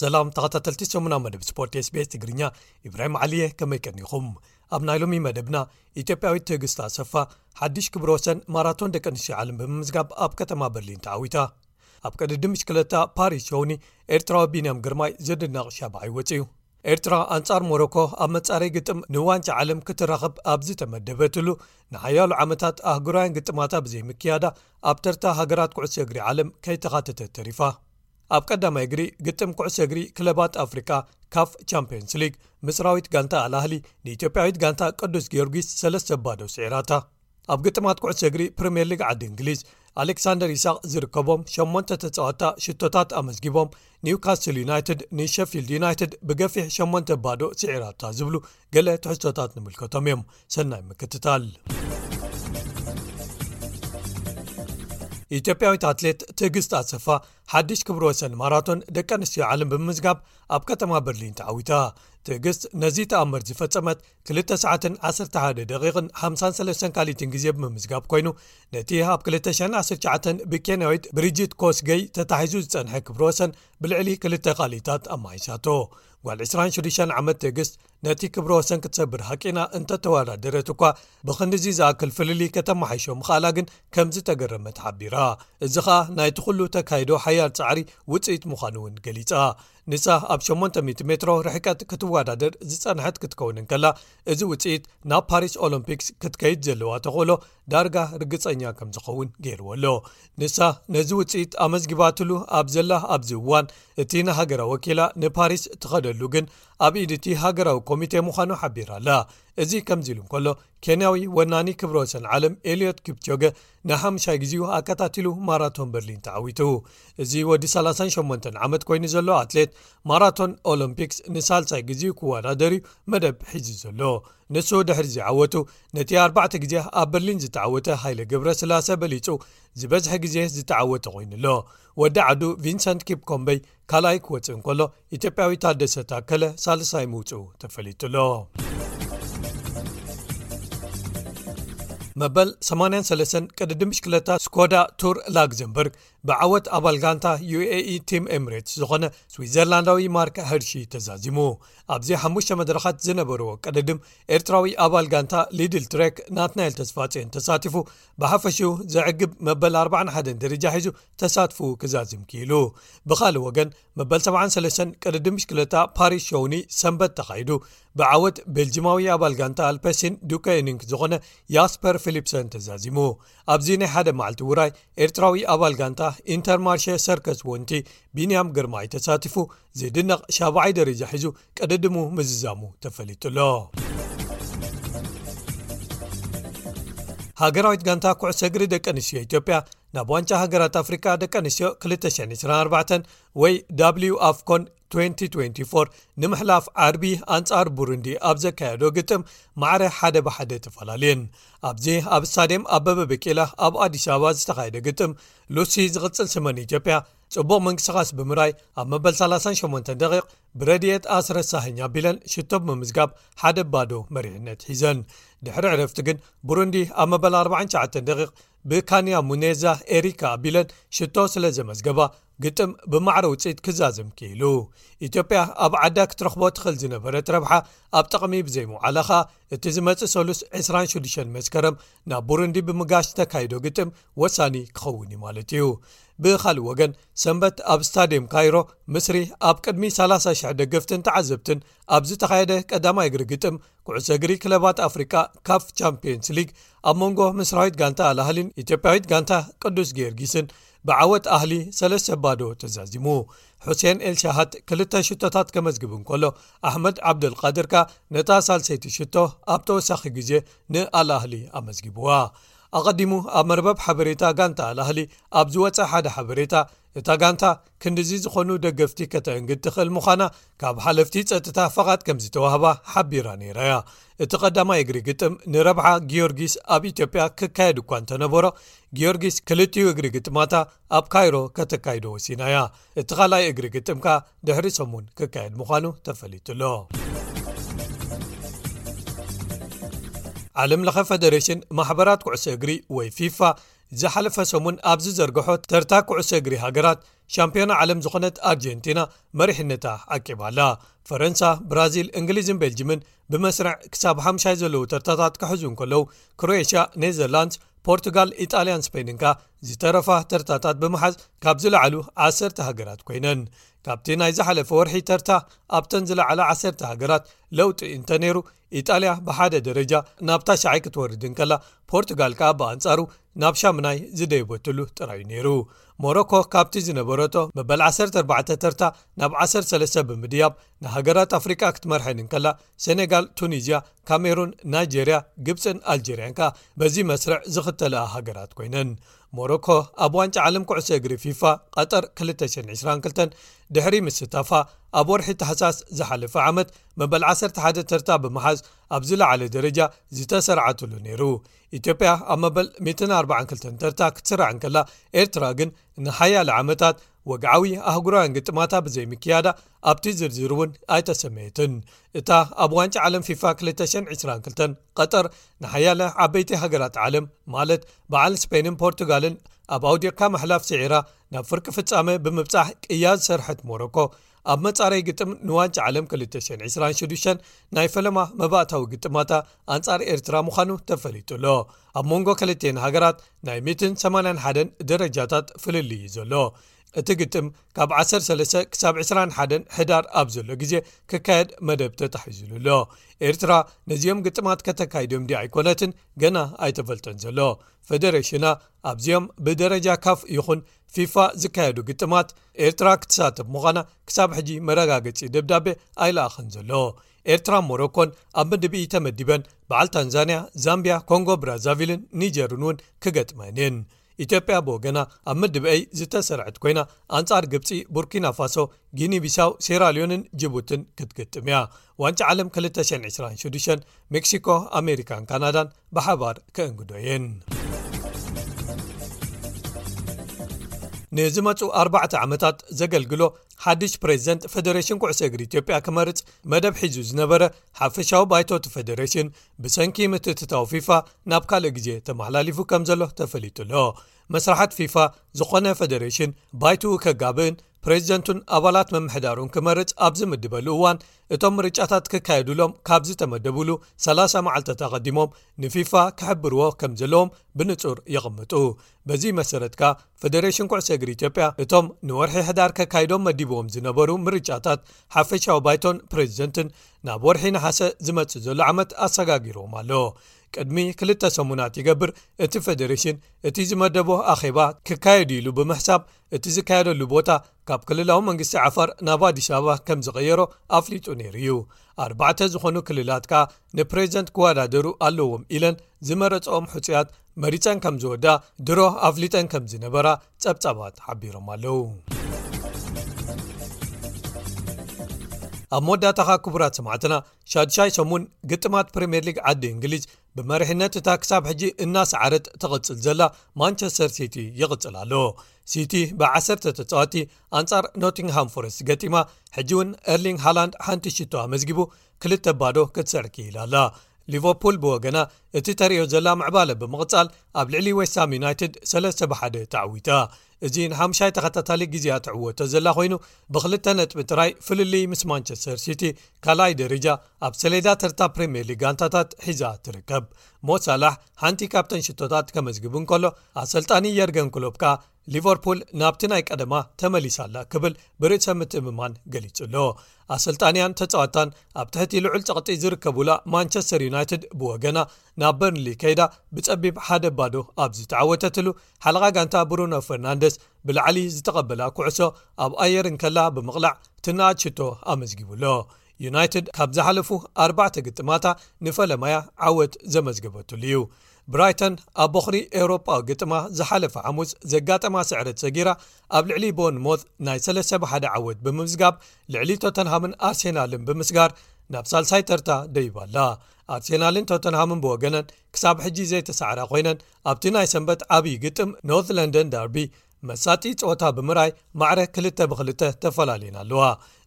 ሰላም ተኸታተልቲ ሰሙና መደብ ስፖርት ስቤስ ትግርኛ ኢብራሂም ዓልየ ከመይ ቀኒኹም ኣብ ናይ ሎሚ መደብና ኢትዮጵያዊት ትግስታ ኣሰፋ ሓድሽ ክብሮ ወሰን ማራቶን ደቂ ኣንስትዮ ዓለም ብምምዝጋብ ኣብ ከተማ በርሊን ተዓዊታ ኣብ ቅድዲ ምሽክለታ ፓሪስ ሸውኒ ኤርትራዊ ቢንያም ግርማይ ዘድናቕ ሻባዓ ይወፅ እዩ ኤርትራ ኣንጻር ሞሮኮ ኣብ መጻረይ ግጥም ንዋንጫ ዓለም ክትራኸብ ኣብ ዝተመደበትሉ ንሓያሉ ዓመታት ኣህጉራውያን ግጥማታ ብዘይምክያዳ ኣብ ተርታ ሃገራት ኩዕሶ እግሪ ዓለም ከይተኻተተት ተሪፋ ኣብ ቀዳማይ እግሪ ግጥም ኩዕሶ እግሪ ክለባት ኣፍሪቃ ካፍ ቻምፕንስ ሊግ ምስራዊት ጋንታ ኣላህሊ ንኢትዮጵያዊት ጋንታ ቅዱስ ጊዮርጊስ ሰለስተ ባዶ ስዒራታ ኣብ ግጥማት ኩዕሶ እግሪ ፕሪምየር ሊግ ዓዲ እንግሊዝ ኣሌክሳንደር ይስቅ ዝርከቦም ሸተ ተፃወታ ሽቶታት ኣመዝጊቦም ኒውካስትል ዩናይትድ ንሸፊልድ ዩናይትድ ብገፊሕ 8 ባዶ ስዒራታ ዝብሉ ገለ ትሕዝቶታት ንምልከቶም እዮም ሰናይ ምክትታል ኢትዮጵያዊት ኣትሌት ትእግስት ኣሰፋ ሓድሽ ክብር ወሰን ማራቶን ደቂ ኣንስትዮ ዓለም ብምምዝጋብ ኣብ ከተማ በርሊን ተዓዊታ ትእግስት ነዚ ተኣምር ዝፈፀመት ክልተ ሰዓትን ዓሰርተ ሓደ ደቂቕን ሓምሳን ሰለስተን ካልኢትን ግዜ ብምምዝጋብ ኮይኑ ነቲ ኣብ 219 ብኬንያዊት ብሪጅት ኮስገይ ተታሒዙ ዝጸንሐ ክብሪ ወሰን ብልዕሊ ክልተ ካልኢታት ኣማይሻቶ ጓል 26 ዓመት ትግስት ነቲ ክብሪ ወሰን ክትሰብር ሃቂና እንተተወዳደረት እኳ ብክንዲዚ ዝኣክል ፍልል ከተማሓይሾ ምክኣላ ግን ከምዝተገረመት ሓቢራ እዚ ከኣ ናይቲ ኩሉ ተካይዶ ሓያል ጻዕሪ ውጽኢት ምዃኑ እውን ገሊጻ ንሳ ኣብ 800 ሜትሮ ርሕቀት ክትወዳደር ዝጸንሐት ክትከውን እንከላ እዚ ውጽኢት ናብ ፓሪስ ኦሎምፒክስ ክትከይድ ዘለዋ ተኽእሎ ዳርጋ ርግጸኛ ከም ዝኸውን ገይርዎ ኣሎ ንሳ ነዚ ውጽኢት ኣመዝጊባትሉ ኣብ ዘላ ኣብዚ እዋን እቲ ንሃገራ ወኪላ ንፓሪስ ትኸደሉ ግን ኣብ ኢድቲ ሃገራዊ ኮሚቴ ምዃኑ ሓቢራ ኣላ እዚ ከምዚ ኢሉ እንከሎ ኬንያዊ ወናኒ ክብረ ወሰን ዓለም ኤልዮት ኪፕቾገ ንሓሙሻይ ግዜኡ ኣከታቲሉ ማራቶን በርሊን ተዓዊቱ እዚ ወዲ 38 ዓመት ኮይኑ ዘሎ ኣትሌት ማራቶን ኦሎምፒክስ ንሳልሳይ ግዜኡ ክወዳደር ዩ መደብ ሒዙ ዘሎ ንሱ ድሕሪ ዚዓወቱ ነቲ 4ርባዕተ ግዜ ኣብ በርሊን ዝተዓወተ ሃይለ ግብረ ስላሰ በሊጹ ዝበዝሐ ግዜ ዝተዓወተ ኮይኑ ኣሎ ወዲ ዓዱ ቪንሰንት ኪፕኮምበይ ካልኣይ ክወፅእ እንከሎ ኢትዮጵያዊ ታደሰ ታከለ ሳልሳይ ምውፅኡ ተፈሊጡሎ መበል 83 ቅድዲ ምሽክለታ ስኮዳ ቱር ላግዘንበርግ ብዓወት ኣባል ጋንታ uae ቲም ኤምሬትስ ዝኾነ ስዊዘርላንዳዊ ማርክ ሀርሺ ተዛዚሙ ኣብዚ ሓሙሽተ መድረኻት ዝነበርዎ ቅድድም ኤርትራዊ ኣባል ጋንታ ሊድል ትረክ ናትናኤል ተስፋፅዮን ተሳቲፉ ብሓፈሽኡ ዘዕግብ መበል 41 ደረጃ ሒዙ ተሳትፉ ክዛዝም ክኢሉ ብካልእ ወገን መበል 73 ቅድድም ብሽክለታ ፓሪስ ሸውኒ ሰንበት ተካይዱ ብዓወት ቤልጂማዊ ኣባል ጋንታ ኣልፐሲን ዱከይኒንክ ዝኮነ ያስፐር ፊሊፕሰን ተዛዚሙ ኣብዚ ናይ ሓደ መዓልቲ ውራይ ኤርትራዊ ኣባል ጋንታ ኢንተርማርሸ ሰርከስ ወንቲ ቢንያም ግርማይ ተሳትፉ ዝድነቕ ሻባዓይ ደረጃ ሒዙ ቅድድሙ ምዝዛሙ ተፈሊጡ ኣሎ ሃገራዊት ጋንታ ኩዕሰ እግሪ ደቂ ኣንስትዮ ኢትዮጵያ ናብ ዋንጫ ሃገራት ኣፍሪቃ ደቂ ኣንስትዮ 224 ወይ ዳብሊው ኣፍኮን 2024 ንምሕላፍ ዓርቢ ኣንጻር ቡሩንዲ ኣብ ዘካየዶ ግጥም ማዕረ ሓደ ብሓደ ተፈላለየን ኣብዚ ኣብ ስታድየም ኣበበ በቂላ ኣብ ኣዲስ ኣበባ ዝተኻየደ ግጥም ሉሲ ዝቕጽል ስመን ኢትዮጵያ ጽቡቕ መንቅስቓስ ብምራይ ኣብ መበል 38 ደቂ ብረድት ኣስረሳሀኛ ኣቢለን ሽቶ ብምምዝጋብ ሓደ ባዶ መሪሕነት ሒዘን ድሕሪ ዕረፍቲ ግን ቡሩንዲ ኣብ መበል 49 ደቂ ብካንያ ሙኔዛ ኤሪካ ኣቢለን ሽቶ ስለ ዘመዝገባ ግጥም ብማዕረ ውፅኢት ክዛዘም ክኢሉ። ኢትዮጵያ ኣብ ዓዳ ክትረኽቦ ትኽእል ዝነበረት ረብሓ ኣብ ጠቕሚ ብዘይምውዓላ ከኣ እቲ ዝመፅእ ሰሉስ 26 መስከረም ናብ ቡሩንዲ ብምጋሽ ዝተካይዶ ግጥም ወሳኒ ክኸውን እዩ ማለት እዩ። ብኻልእ ወገን ሰንበት ኣብ ስታድየም ካይሮ ምስሪ ኣብ ቅድሚ 30,00 ደገፍትን ተዓዘብትን ኣብ ዝተኻየደ ቀዳማይ እግሪ ግጥም ኩዕሶ እግሪ ክለባት ኣፍሪቃ ካፍ ቻምፕዮንስ ሊግ ኣብ መንጎ ምስራዊት ጋንታ ኣልኣህሊን ኢትዮጵያዊት ጋንታ ቅዱስ ጌዮርጊስን ብዓወት ኣህሊ ሰለስተ ባዶ ተዛዚሙ ሑሴን ኤልሻሃት ክልተ ሽቶታት ከመዝግብ እንከሎ ኣሕመድ ዓብደልቃድር ከኣ ነታ ሳልሰይቲ ሽቶ ኣብ ተወሳኺ ግዜ ንኣልኣህሊ ኣመዝጊብዋ ኣቐዲሙ ኣብ መርበብ ሓበሬታ ጋንታ ኣልኣህሊ ኣብ ዝወፀ ሓደ ሓበሬታ እታ ጋንታ ክንድዚ ዝኾኑ ደገፍቲ ከተእንግድ ትኽእል ምዃና ካብ ሓለፍቲ ጸጥታ ፈቓድ ከም ዝተዋህባ ሓቢራ ነይራ እያ እቲ ቀዳማይ እግሪ ግጥም ንረብሓ ጊዮርጊስ ኣብ ኢትዮጵያ ክካየድ እኳ እንተነበሮ ጊዮርጊስ ክልትኡ እግሪ ግጥማታ ኣብ ካይሮ ከተካይዶ ወሲና እያ እቲ ካልኣይ እግሪ ግጥም ከኣ ድሕሪ ሰሙን ክካየድ ምዃኑ ተፈሊጡ ኣሎ ዓለም ለኸ ፈደሬሽን ማሕበራት ኩዕሶ እግሪ ወይ ፊፋ ዝሓለፈ ሰሙን ኣብ ዝዘርግሖ ተርታ ኩዕሶ እግሪ ሃገራት ሻምፕዮና ዓለም ዝኾነት ኣርጀንቲና መሪሕነታ ዓቂባ ኣላ ፈረንሳ ብራዚል እንግሊዝን ቤልጅምን ብመስርዕ ክሳብ ሓምሻይ ዘለዉ ተርታታት ክሕዙ እንከለዉ ክሮኤሽያ ኔዘርላንድስ ፖርቱጋል ኢጣልያን ስፐይንን ከኣ ዝተረፋ ተርታታት ብምሓዝ ካብ ዝለዓሉ ዓሰርተ ሃገራት ኮይነን ካብቲ ናይ ዝሓለፈ ወርሒ ተርታ ኣብተን ዝለዓላ ዓሰርተ ሃገራት ለውጢ እንተ ነይሩ ኢጣልያ ብሓደ ደረጃ ናብ ታሽዓይ ክትወርድ እንከላ ፖርቱጋል ከኣ ብኣንጻሩ ናብ ሻሙናይ ዝደይበትሉ ጥራይዩ ነይሩ። ሞሮኮ ካብቲ ዝነበረቶ መበል ዓሰርተ ኣርባዕተ ተርታ ናብ ዓሰርተ ሰለስተ ብምድያብ ንሃገራት ኣፍሪቃ ክትመርሐን እንከላ ሰኔጋል፣ ቱኒዝያ፣ ካሜሩን፣ ናይጀርያ፣ ግብጽን ኣልጀርያን ከኣ በዚ መስርዕ ዝኽተልኣ ሃገራት ኮይነን። ሞሮኮ ኣብ ዋንጫ ዓለም ኩዕሶ እግሪ ፊፋ ቐጠር ክልተ ሽሕን ዕስራን ክልተን ድሕሪ ምስታፋ ኣብ ወርሒ ታሕሳስ ዝሓለፈ ዓመት መበል ዓሰርተ ሓደ ተርታ ብምሓዝ ኣብ ዝለዓለ ደረጃ ዝተሰርዓትሉ ነይሩ ኢትዮጵያ ኣብ መበል 142 ተርታ ክትስራዕ እንከላ ኤርትራ ግን ንሓያለ ዓመታት ወግዓዊ ኣህጉራውያን ግጥማታ ብዘይምክያዳ ኣብቲ ዝርዝር እውን ኣይተሰመየትን እታ ኣብ ዋንጫ ዓለም ፊፋ 222 ቀጠር ንሓያለ ዓበይቲ ሃገራት ዓለም ማለት በዓል ስፔንን ፖርቱጋልን ኣብ ኣውዲቕካ ምሕላፍ ስዒራ ናብ ፍርቂ ፍፃመ ብምብፃሕ ቅያ ዝሰርሐት ሞሮኮ ኣብ መጻረይ ግጥም ንዋንጫ ዓለም 226 ናይ ፈለማ መባእታዊ ግጥማታ ኣንጻር ኤርትራ ምዃኑ ተፈሊጡ ኣሎ ኣብ መንጎ ከልተኤን ሃገራት ናይ 181 ደረጃታት ፍልልዩ ዘሎ እቲ ግጥም ካብ 13 ክሳብ 21 ሕዳር ኣብ ዘሎ ግዜ ክካየድ መደብ ተታሒዝሉ ኣሎ ኤርትራ ነዚኦም ግጥማት ከተካይዶም ዲ ኣይኮነትን ገና ኣይተፈልጠን ዘሎ ፈደረሽና ኣብዚኦም ብደረጃ ካፍ ይኹን ፊፋ ዝካየዱ ግጥማት ኤርትራ ክትሳተብ ምዃና ክሳብ ሕጂ መረጋገጺ ደብዳቤ ኣይለኣኸን ዘሎ ኤርትራ ሞሮኮን ኣብ ምድብኢ ተመዲበን በዓል ታንዛንያ ዛምብያ ኮንጎ ብራዛቪልን ኒጀርን እውን ክገጥመን እየን ኢትዮጵያ ብወገና ኣብ ምድብአይ ዝተሰርዐት ኮይና ኣንጻር ግብፂ ቡርኪናፋሶ ጊኒቢሳው ሴራልዮንን ጅቡትን ክትግጥም እያ ዋንጫ ዓለም 226 ሜክሲኮ ኣሜሪካን ካናዳን ብሓባር ክእንግዶ እየን ንዝመፁ ኣርባዕተ ዓመታት ዘገልግሎ ሓድሽ ፕሬዚደንት ፈደሬሽን ኩዕሶ እግሪ ኢትዮጵያ ክመርፅ መደብ ሒዙ ዝነበረ ሓፈሻዊ ባይቶቲ ፈደሬሽን ብሰንኪ ምትትታዊ ፊፋ ናብ ካልእ ግዜ ተመሓላሊፉ ከም ዘሎ ተፈሊጡ ኣሎ መስራሓት ፊፋ ዝኾነ ፈደሬሽን ባይትኡ ከጋብእን ፕሬዚደንቱን ኣባላት ምምሕዳሩን ክመርፅ ኣብ ዝምድበሉ እዋን እቶም ምርጫታት ክካየዱሎም ካብ ዝተመደብሉ 30 መዓልትታት ኣቐዲሞም ንፊፋ ክሕብርዎ ከም ዘለዎም ብንፁር የቕምጡ በዚ መሰረት ከኣ ፈደሬሽን ኩዕሰ እግሪ ኢትዮጵያ እቶም ንወርሒ ሕዳር ከካይዶም መዲብዎም ዝነበሩ ምርጫታት ሓፈሻዊ ባይቶን ፕሬዚደንትን ናብ ወርሒ ንሓሰ ዝመፅእ ዘሎ ዓመት ኣሰጋጊርዎም ኣሎ ቅድሚ ክልተ ሰሙናት ይገብር እቲ ፈደሬሽን እቲ ዝመደቦ ኣኼባ ክካየዱ ኢሉ ብምሕሳብ እቲ ዝካየደሉ ቦታ ካብ ክልላዊ መንግስቲ ዓፋር ናብ ኣዲስ ኣበባ ከም ዝቐየሮ ኣፍሊጡ ነይሩ እዩ ኣርባዕተ ዝኾኑ ክልላት ከኣ ንፕሬዚደንት ክወዳደሩ ኣለዎም ኢለን ዝመረፀኦም ሕፁያት መሪፀን ከም ዝወዳ ድሮ ኣፍሊጠን ከም ዝነበራ ጸብጻባት ሓቢሮም ኣለው ኣብ መወዳእታኻ ክቡራት ሰማዕትና ሻዱሻይ ሰሙን ግጥማት ፕሪምየር ሊግ ዓዲ እንግሊዝ ብመሪሕነት እታ ክሳብ ሕጂ እናሰዓረት ተቐጽል ዘላ ማንቸስተር ሲቲ ይቕጽል ኣሎ ሲቲ ብ1 ተጻዋቲ ኣንጻር ኖቲንግሃም ፎረስት ገጢማ ሕጂ እውን ኤርሊንግ ሃላንድ ሓንቲ ሽቶ ኣመዝጊቡ ክልተ ባዶ ክትስዕር ክኢላ ኣላ ሊቨርፑል ብወገና እቲ ተርእዮ ዘላ ምዕባለ ብምቕጻል ኣብ ልዕሊ ወስታም ዩናይትድ 3 ብ1 ተዓዊታ እዚ ንሓሙሻይ ተኸታታሊ ግዜ እያ ትዕወቶ ዘላ ኮይኑ ብክልተ ነጥቢ ጥራይ ፍልልይ ምስ ማንቸስተር ሲቲ ካልኣይ ደረጃ ኣብ ሰሌዳ ተርታ ፕሪምየር ሊግ ጋንታታት ሒዛ ትርከብ ሞሳላሕ ሓንቲ ካብተን ሽቶታት ከመዝግብ እንከሎ ኣሰልጣኒ የርገን ክሎብ ከኣ ሊቨርፑል ናብቲ ናይ ቀደማ ተመሊሳላ ክብል ብርእሰ ምትእምማን ገሊጹ ኣሎ ኣሰልጣንያን ተጻዋታን ኣብ ትሕቲ ልዑል ጸቕጢ ዝርከቡላ ማንቸስተር ዩናይትድ ብወገና ናብ በርንሊ ከይዳ ብጸቢብ ሓደ ባዶ ኣብ ዝተዓወተትሉ ሓለቓ ጋንታ ብሩኖ ፈርናንደስ ብላዕሊ ዝተቐበላ ኩዕሶ ኣብ ኣየር እንከላ ብምቕላዕ ትናኣድ ሽቶ ኣመዝጊቡሎ ዩናይትድ ካብ ዝሓለፉ ኣርባዕተ ግጥማታ ንፈለማያ ዓወት ዘመዝገበትሉ እዩ ብራይተን ኣብ ቦኽሪ ኤውሮጳዊ ግጥማ ዝሓለፈ ሓሙስ ዘጋጠማ ስዕረት ሰጊራ ኣብ ልዕሊ ቦን ሞት ናይ 3 ብ1ደ ዓወት ብምምዝጋብ ልዕሊ ቶተንሃምን ኣርሴናልን ብምስጋር ናብ ሳልሳይ ተርታ ደይባኣላ ኣርሴናልን ቶተንሃምን ብወገነን ክሳብ ሕጂ ዘይተሳዕራ ኮይነን ኣብቲ ናይ ሰንበት ዓብዪ ግጥም ኖርት ለንደን ዳርቢ መሳጢ ጸወታ ብምርኣይ ማዕረ ክልተ ብክልተ ተፈላለየን ኣለዋ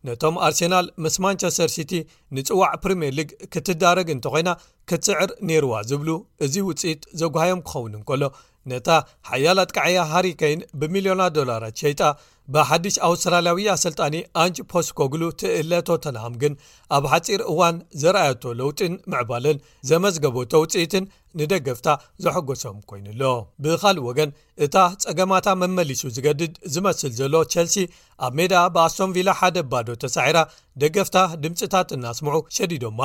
ነቶም ኣርሴናል ምስ ማንቸስተር ሲቲ ንጽዋዕ ፕሪምየር ሊግ ክትዳረግ እንተኮይና ክትስዕር ነይርዋ ዝብሉ እዚ ውፅኢት ዘጓሃዮም ክኸውን እንከሎ ነታ ሓያል ኣጥቃዐያ ሃሪከይን ብሚልዮናት ዶላራት ሸይጣ ብሓድሽ ኣውስትራልያዊ ኣሰልጣኒ ኣንጅ ፖስኮግሉ ትእለ ቶተንሃም ግን ኣብ ሓጺር እዋን ዘርኣየቶ ለውጢን ምዕባለን ዘመዝገቦ ተውጽኢትን ንደገፍታ ዘሐጎሶም ኮይኑ ኣሎ ብኻልእ ወገን እታ ጸገማታ መመሊሱ ዝገድድ ዝመስል ዘሎ ቸልሲ ኣብ ሜዳ ብኣስቶን ቪላ ሓደ ባዶ ተሳዒራ ደገፍታ ድምፅታት እናስምዑ ሸዲዶማ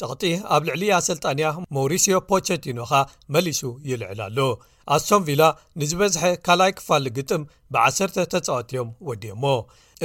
ጸቕጢ ኣብ ልዕሊ ኣሰልጣንያ ሞሪስዮ ፖቸቲኖኻ መሊሱ ይልዕል ኣሎ ኣስቶን ቪላ ንዝበዝሐ ካልኣይ ክፋሊ ግጥም ብ1 ተፃወቲ እዮም ወድኦሞ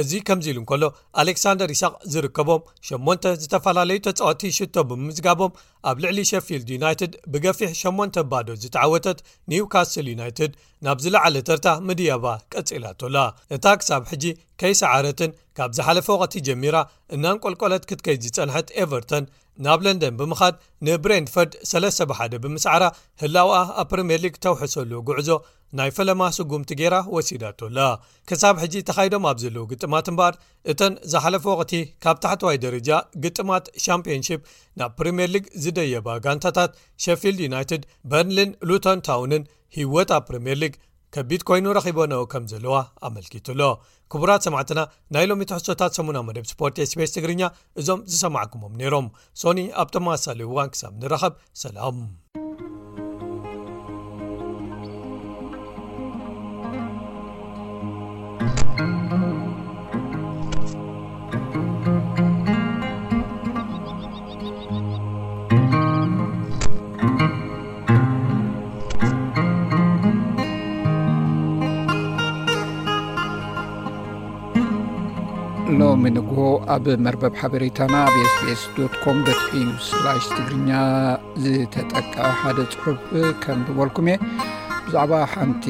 እዚ ከምዚ ኢሉ እንከሎ ኣሌክሳንደር ይስቅ ዝርከቦም 8 ዝተፈላለዩ ተፃወቲ ሽቶ ብምምዝጋቦም ኣብ ልዕሊ ሸፊልድ ዩናይትድ ብገፊሕ 8 ባዶ ዝተዓወተት ኒውካስል ዩናይትድ ናብ ዝለዓለ ተርታ ምድያባ ቀፂላቶላ እታ ክሳብ ሕጂ ከይሰዓረትን ካብ ዝሓለፈ ወቅቲ ጀሚራ እናንቆልቆለት ክትከይድ ዝፀንሐት ኤቨርተን ናብ ለንደን ብምኻድ ንብሬንድፈርድ ሰለስተ ብሓደ ብምስዓራ ህላውኣ ኣብ ፕሪምየር ሊግ ተውሕሰሉ ጉዕዞ ናይ ፈለማ ስጉምቲ ገይራ ወሲዳቶ ኣላ ክሳብ ሕጂ ተኻይዶም ኣብ ዘለው ግጥማት እምበኣር እተን ዝሓለፈ ወቕቲ ካብ ታሕተዋይ ደረጃ ግጥማት ሻምፒዮንሺፕ ናብ ፕሪምየር ሊግ ዝደየባ ጋንታታት ሸፊልድ ዩናይትድ በርንሊን ሉቶን ታውንን ሂወት ኣብ ፕሪምየር ሊግ ከቢድ ኮይኑ ረኺቦነኦ ከም ዘለዋ ኣመልኪቱሎ ክቡራት ሰማዕትና ናይ ሎሚ ትሕሶታት ሰሙና መደብ ስፖርት ስቤስ ትግርኛ እዞም ዝሰማዕኩሞም ነይሮም ሶኒ ኣብ ተመሳሳሊ እዋን ክሳብ ንረኸብ ሰላም ሎሚ ንግሆ ኣብ መርበብ ሓበሬታና ኣብ ስቤስ ኮም ዩ ስላሽ ትግርኛ ዝተጠቀ ሓደ ፅሑፍ ከምዝበልኩም እየ ብዛዕባ ሓንቲ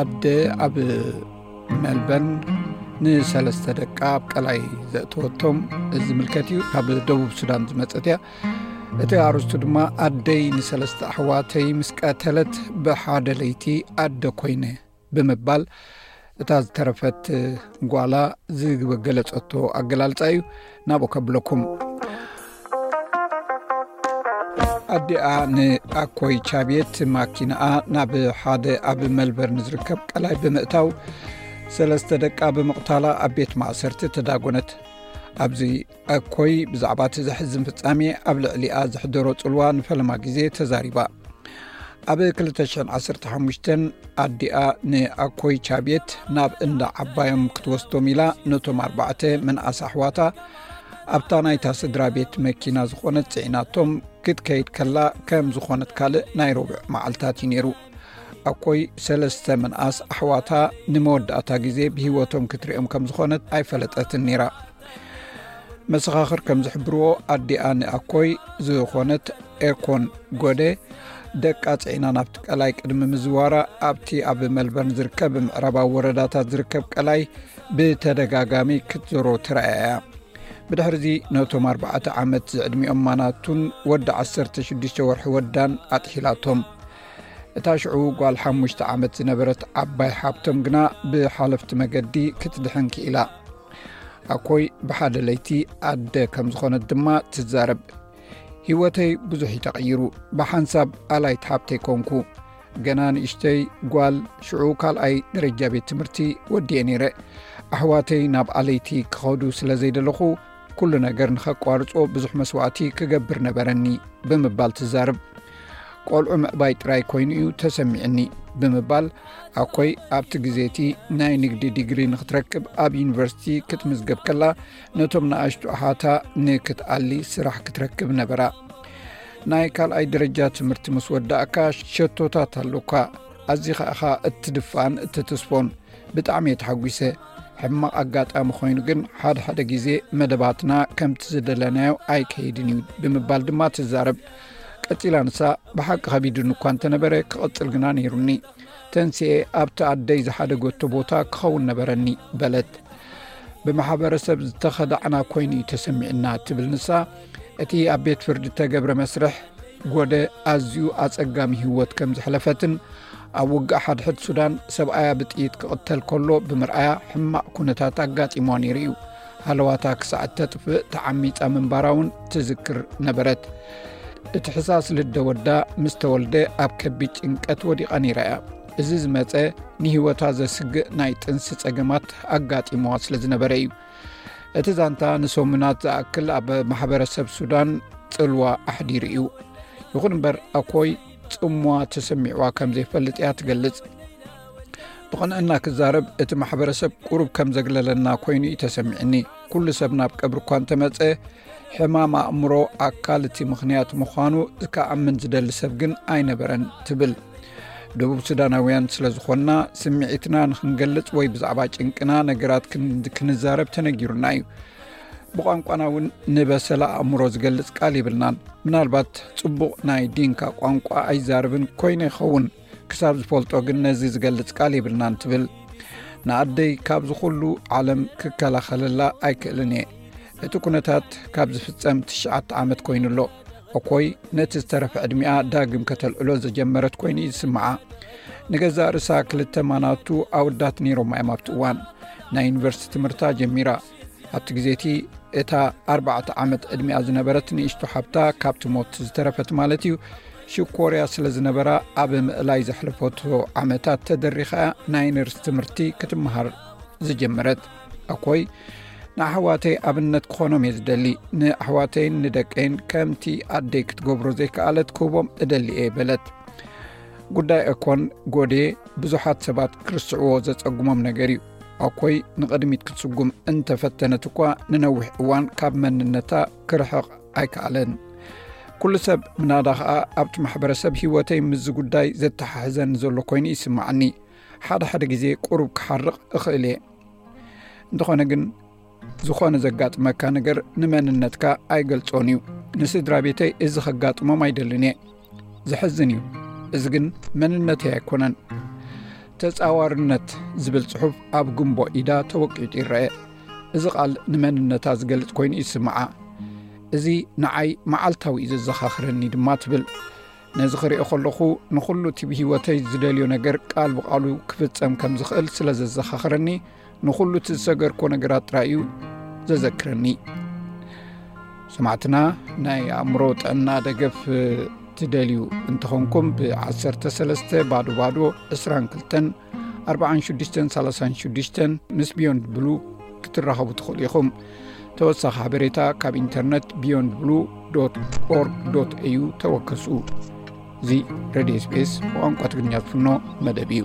ኣደ ኣብ መልበርን ንሰለስተ ደቃ ኣብ ቀላይ ዘእተወቶም እዚ ምልከት እዩ ካብ ደቡብ ሱዳን ዝመፀት እያ እቲ ኣርስቱ ድማ ኣደይ ንሰለስተ ኣሕዋተይ ምስ ቀተለት ብሓደ ለይቲ ኣደ ኮይነ ብምባል እታ ዝተረፈት ጓላ ዝግበገለፀቶ ኣገላልፃ እዩ ናብኡ ከብለኩም ኣዲኣ ንኣኮይ ቻብት ማኪናኣ ናብ ሓደ ኣብ መልበር ንዝርከብ ቀላይ ብምእታው ሰለስተ ደቃ ብምቕታላ ኣብ ቤት ማእሰርቲ ተዳጎነት ኣብዚ ኣኮይ ብዛዕባ እቲ ዘሕዝን ፍጻሜ ኣብ ልዕሊኣ ዘሕደሮ ጽልዋ ንፈለማ ግዜ ተዛሪባ ኣብ 215 ኣዲኣ ንኣኮይ ቻቤት ናብ እንዳ ዓባዮም ክትወስዶም ኢላ ነቶም ኣርባዕተ መንኣስ ኣሕዋታ ኣብታ ናይታ ስድራ ቤት መኪና ዝኾነት ፅዒናቶም ክትከይድ ከላ ከም ዝኾነት ካልእ ናይ ረቡዕ መዓልታት እዩ ነይሩ ኣኮይ ሰለስተ መንኣስ ኣሕዋታ ንመወዳእታ ግዜ ብሂወቶም ክትሪኦም ከም ዝኾነት ኣይፈለጠትን ነይራ መሰኻኽር ከም ዝሕብርዎ ኣዲኣ ንኣኮይ ዝኾነት ኤርኮን ጎደ ደቃ ፅዒና ናብቲ ቀላይ ቅድሚ ምዝዋራ ኣብቲ ኣብ መልበርን ዝርከብ ምዕራባዊ ወረዳታት ዝርከብ ቀላይ ብተደጋጋሚ ክትዘሮ ትረኣያ እያ ብድሕርዚ ነቶም ኣርባዕተ ዓመት ዝዕድሚኦም ማናቱን ወዲ 16ዱሽ ወርሒ ወዳን ኣጥሒላቶም እታ ሽዑ ጓል ሓሙሽተ ዓመት ዝነበረት ዓባይ ሓብቶም ግና ብሓለፍቲ መገዲ ክትድሕን ክኢላ ኣኮይ ብሓደ ለይቲ ኣደ ከም ዝኾነት ድማ ትዛረብ ህይወተይ ብዙሕ ይተቐይሩ ብሓንሳብ ኣላይት ሓብተይ ኮንኩ ገና ንእሽተይ ጓል ሽዑ ካልኣይ ደረጃ ቤት ትምህርቲ ወዲየ ነይረ ኣሕዋተይ ናብ ኣለይቲ ክኸዱ ስለ ዘይደለኹ ኩሉ ነገር ንኸቋርጾ ብዙሕ መስዋእቲ ክገብር ነበረኒ ብምባል ትዛርብ ቆልዑ ምዕባይ ጥራይ ኮይኑ እዩ ተሰሚዕኒ ብምባል ኣኮይ ኣብቲ ግዜ እቲ ናይ ንግዲ ዲግሪ ንክትረክብ ኣብ ዩኒቨርሲቲ ክትምዝገብ ከላ ነቶም ንኣሽቱ ኣሓታ ንክትኣሊ ስራሕ ክትረክብ ነበራ ናይ ካልኣይ ደረጃ ትምህርቲ ምስ ወዳእካ ሸቶታት ኣሎካ ኣዚ ከኣኻ እትድፋኣን እትትስፎን ብጣዕሚ እየ ተሓጒሰ ሕማቕ ኣጋጣሚ ኮይኑ ግን ሓደሓደ ግዜ መደባትና ከምቲ ዝደለናዮ ኣይከይድን እዩ ብምባል ድማ ትዛረብ ቀጺላ ንሳ ብሓቂ ከቢዱኒ እኳ እንተነበረ ክቕጽል ግና ነይሩኒ ተንስኤ ኣብቲ ኣደይ ዝሓደገቶ ቦታ ክኸውን ነበረኒ በለት ብማሕበረሰብ ዝተኸዳዕና ኮይኑ እዩ ተሰሚዕና እትብል ንሳ እቲ ኣብ ቤት ፍርዲ እተገብረ መስርሕ ጎደ ኣዝዩ ኣጸጋሚ ህወት ከም ዘሕለፈትን ኣብ ውግእ ሓድሕድ ሱዳን ሰብኣያ ብጥይት ክቕተል ከሎ ብምርኣያ ሕማቕ ኩነታት ኣጋጢሞ ነይሩ እዩ ሃለዋታ ክሳዕ እተጥፍእ ተዓሚጻ ምንባራ እውን ትዝክር ነበረት እቲ ሕሳስ ልደ ወዳ ምስ ተወልደ ኣብ ከቢድ ጭንቀት ወዲቓ ነይራ እያ እዚ ዝመፀ ንህወታ ዘስግእ ናይ ጥንሲ ፀገማት ኣጋጢሞዋ ስለ ዝነበረ እዩ እቲ ዛንታ ንሰሙናት ዝኣክል ኣብ ማሕበረሰብ ሱዳን ፅልዋ ኣሕዲሩ እዩ ይኹን እምበር ኣኮይ ጽምዋ ተሰሚዕዋ ከም ዘይፈልጥ እያ ትገልጽ። ብቕንዕና ክዛረብ እቲ ማሕበረሰብ ቁሩብ ከም ዘግለለና ኮይኑ እዩ ተሰሚዕኒ ኩሉ ሰብ ናብ ቀብሪ እኳ እንተመፀ ሕማም ኣእምሮ ኣካል እቲ ምኽንያት ምዃኑ ዝከኣምን ዝደሊ ሰብ ግን ኣይነበረን ትብል ደቡብ ሱዳናውያን ስለ ዝኾንና ስምዒትና ንክንገልፅ ወይ ብዛዕባ ጭንቅና ነገራት ክንዛረብ ተነጊሩና እዩ ብቋንቋና እውን ንበሰላ ኣእምሮ ዝገልፅ ቃል ይብልናን ምናልባት ፅቡቕ ናይ ዲንካ ቋንቋ ኣይዛርብን ኮይነ ይኸውን ክሳብ ዝፈልጦ ግን ነዚ ዝገልፅ ቃል ይብልናን ትብል ንኣደይ ካብ ዝኩሉ ዓለም ክከላኸለላ ኣይክእልን እየ እቲ ኩነታት ካብ ዝፍፀም ትሽዓተ ዓመት ኮይኑ ኣሎ እኮይ ነቲ ዝተረፈ ዕድሚኣ ዳግም ከተልዕሎ ዘጀመረት ኮይኑ እዩ ዝስምዓ ንገዛእ ርእሳ ክልተ ማናቱ ኣውዳት ነይሮማ እየም ኣብቲ እዋን ናይ ዩኒቨርሲቲ ትምህርታ ጀሚራ ኣብቲ ግዜ እቲ እታ ኣርባዕተ ዓመት ዕድሚኣ ዝነበረት ንእሽቶ ሓብታ ካብቲ ሞት ዝተረፈት ማለት እዩ ሽኮርያ ስለ ዝነበራ ኣብ ምእላይ ዘሕለፈት ዓመታት ተደሪኻ እያ ናይ ነርስ ትምህርቲ ክትምሃር ዝጀመረት ኣኮይ ንኣሕዋተይ ኣብነት ክኾኖም እየ ዝደሊ ንኣሕዋተይን ንደቀይን ከምቲ ኣደይ ክትገብሮ ዘይከኣለት ክህቦም እደሊ እየ በለት ጉዳይ እኮን ጎዴ ብዙሓት ሰባት ክርስዕዎ ዘፀጉሞም ነገር እዩ ኣኮይ ንቕድሚት ክትስጉም እንተፈተነት እኳ ንነዊሕ እዋን ካብ መንነታ ክርሕቕ ኣይከኣለን ኩሉ ሰብ ምናዳ ኸኣ ኣብቲ ማሕበረሰብ ህይወተይ ምዝ ጉዳይ ዘተሓሕዘኒ ዘሎ ኮይኑ ይስማዕኒ ሓደ ሓደ ግዜ ቅሩብ ክሓርቕ እኽእል እየ እንተኾነ ግን ዝኾነ ዘጋጥመካ ነገር ንመንነትካ ኣይገልጾን እዩ ንስድራ ቤተይ እዚ ከጋጥሞም ኣይደልን እየ ዘሕዝን እዩ እዚ ግን መንነተይ ኣይኮነን ተጻዋርነት ዝብል ጽሑፍ ኣብ ግንቦ ኢዳ ተወቂጡ ይረአ እዚ ቓል ንመንነታ ዝገልጽ ኮይኑ ይስምዓ እዚ ንዓይ መዓልታዊ እዩ ዘዘኻኽረኒ ድማ ትብል ነዚ ክሪኦ ከለኹ ንኹሉ እቲ ብሂወተይ ዝደልዮ ነገር ቃል ብቓሉ ክፍጸም ከም ዝኽእል ስለ ዘዘኻኽረኒ ንኹሉ እቲ ዝሰገርክዎ ነገራት ጥራይ እዩ ዘዘክረኒ ሰማዕትና ናይ ኣእምሮ ጥዕና ደገፍ ትደልዩ እንተኾንኩም ብ13 ባዶ ባዶ 22 4636 ምስ ብዮንድ ብሉ ክትራኸቡ ትኽእሉ ኢኹም ተወሳኺ ሓበሬታ ካብ ኢንተርነት ብዮንድ ብሉ ኦር ኤዩ ተወከሱ እዚ ረድዮ ስፔስ ብቋንቋ ትግርኛ ዝፍኖ መደብ እዩ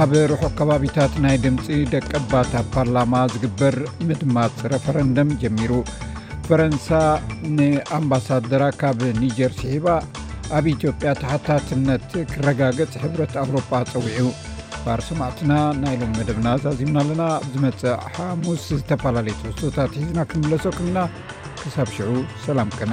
ኣብ ርሑቕ ከባቢታት ናይ ድምፂ ደቀባት ኣብ ፓርላማ ዝግበር ምድማፅ ረፈረንደም ጀሚሩ ፈረንሳ ንኣምባሳደራ ካብ ኒጀር ስሒባ ኣብ ኢትዮጵያ ተሓታትነት ክረጋገፅ ሕብረት ኣውሮጳ ፀዊዑ ባር ሰማዕትና ናይ ሎም መደብና ዛዚምና ኣለና ዝመፅእ ሓሙስ ዝተፈላለዩ ተወስቶታት ሒዝና ክንምለሰኩም ኢና ክሳብ ሽዑ ሰላም ቅነ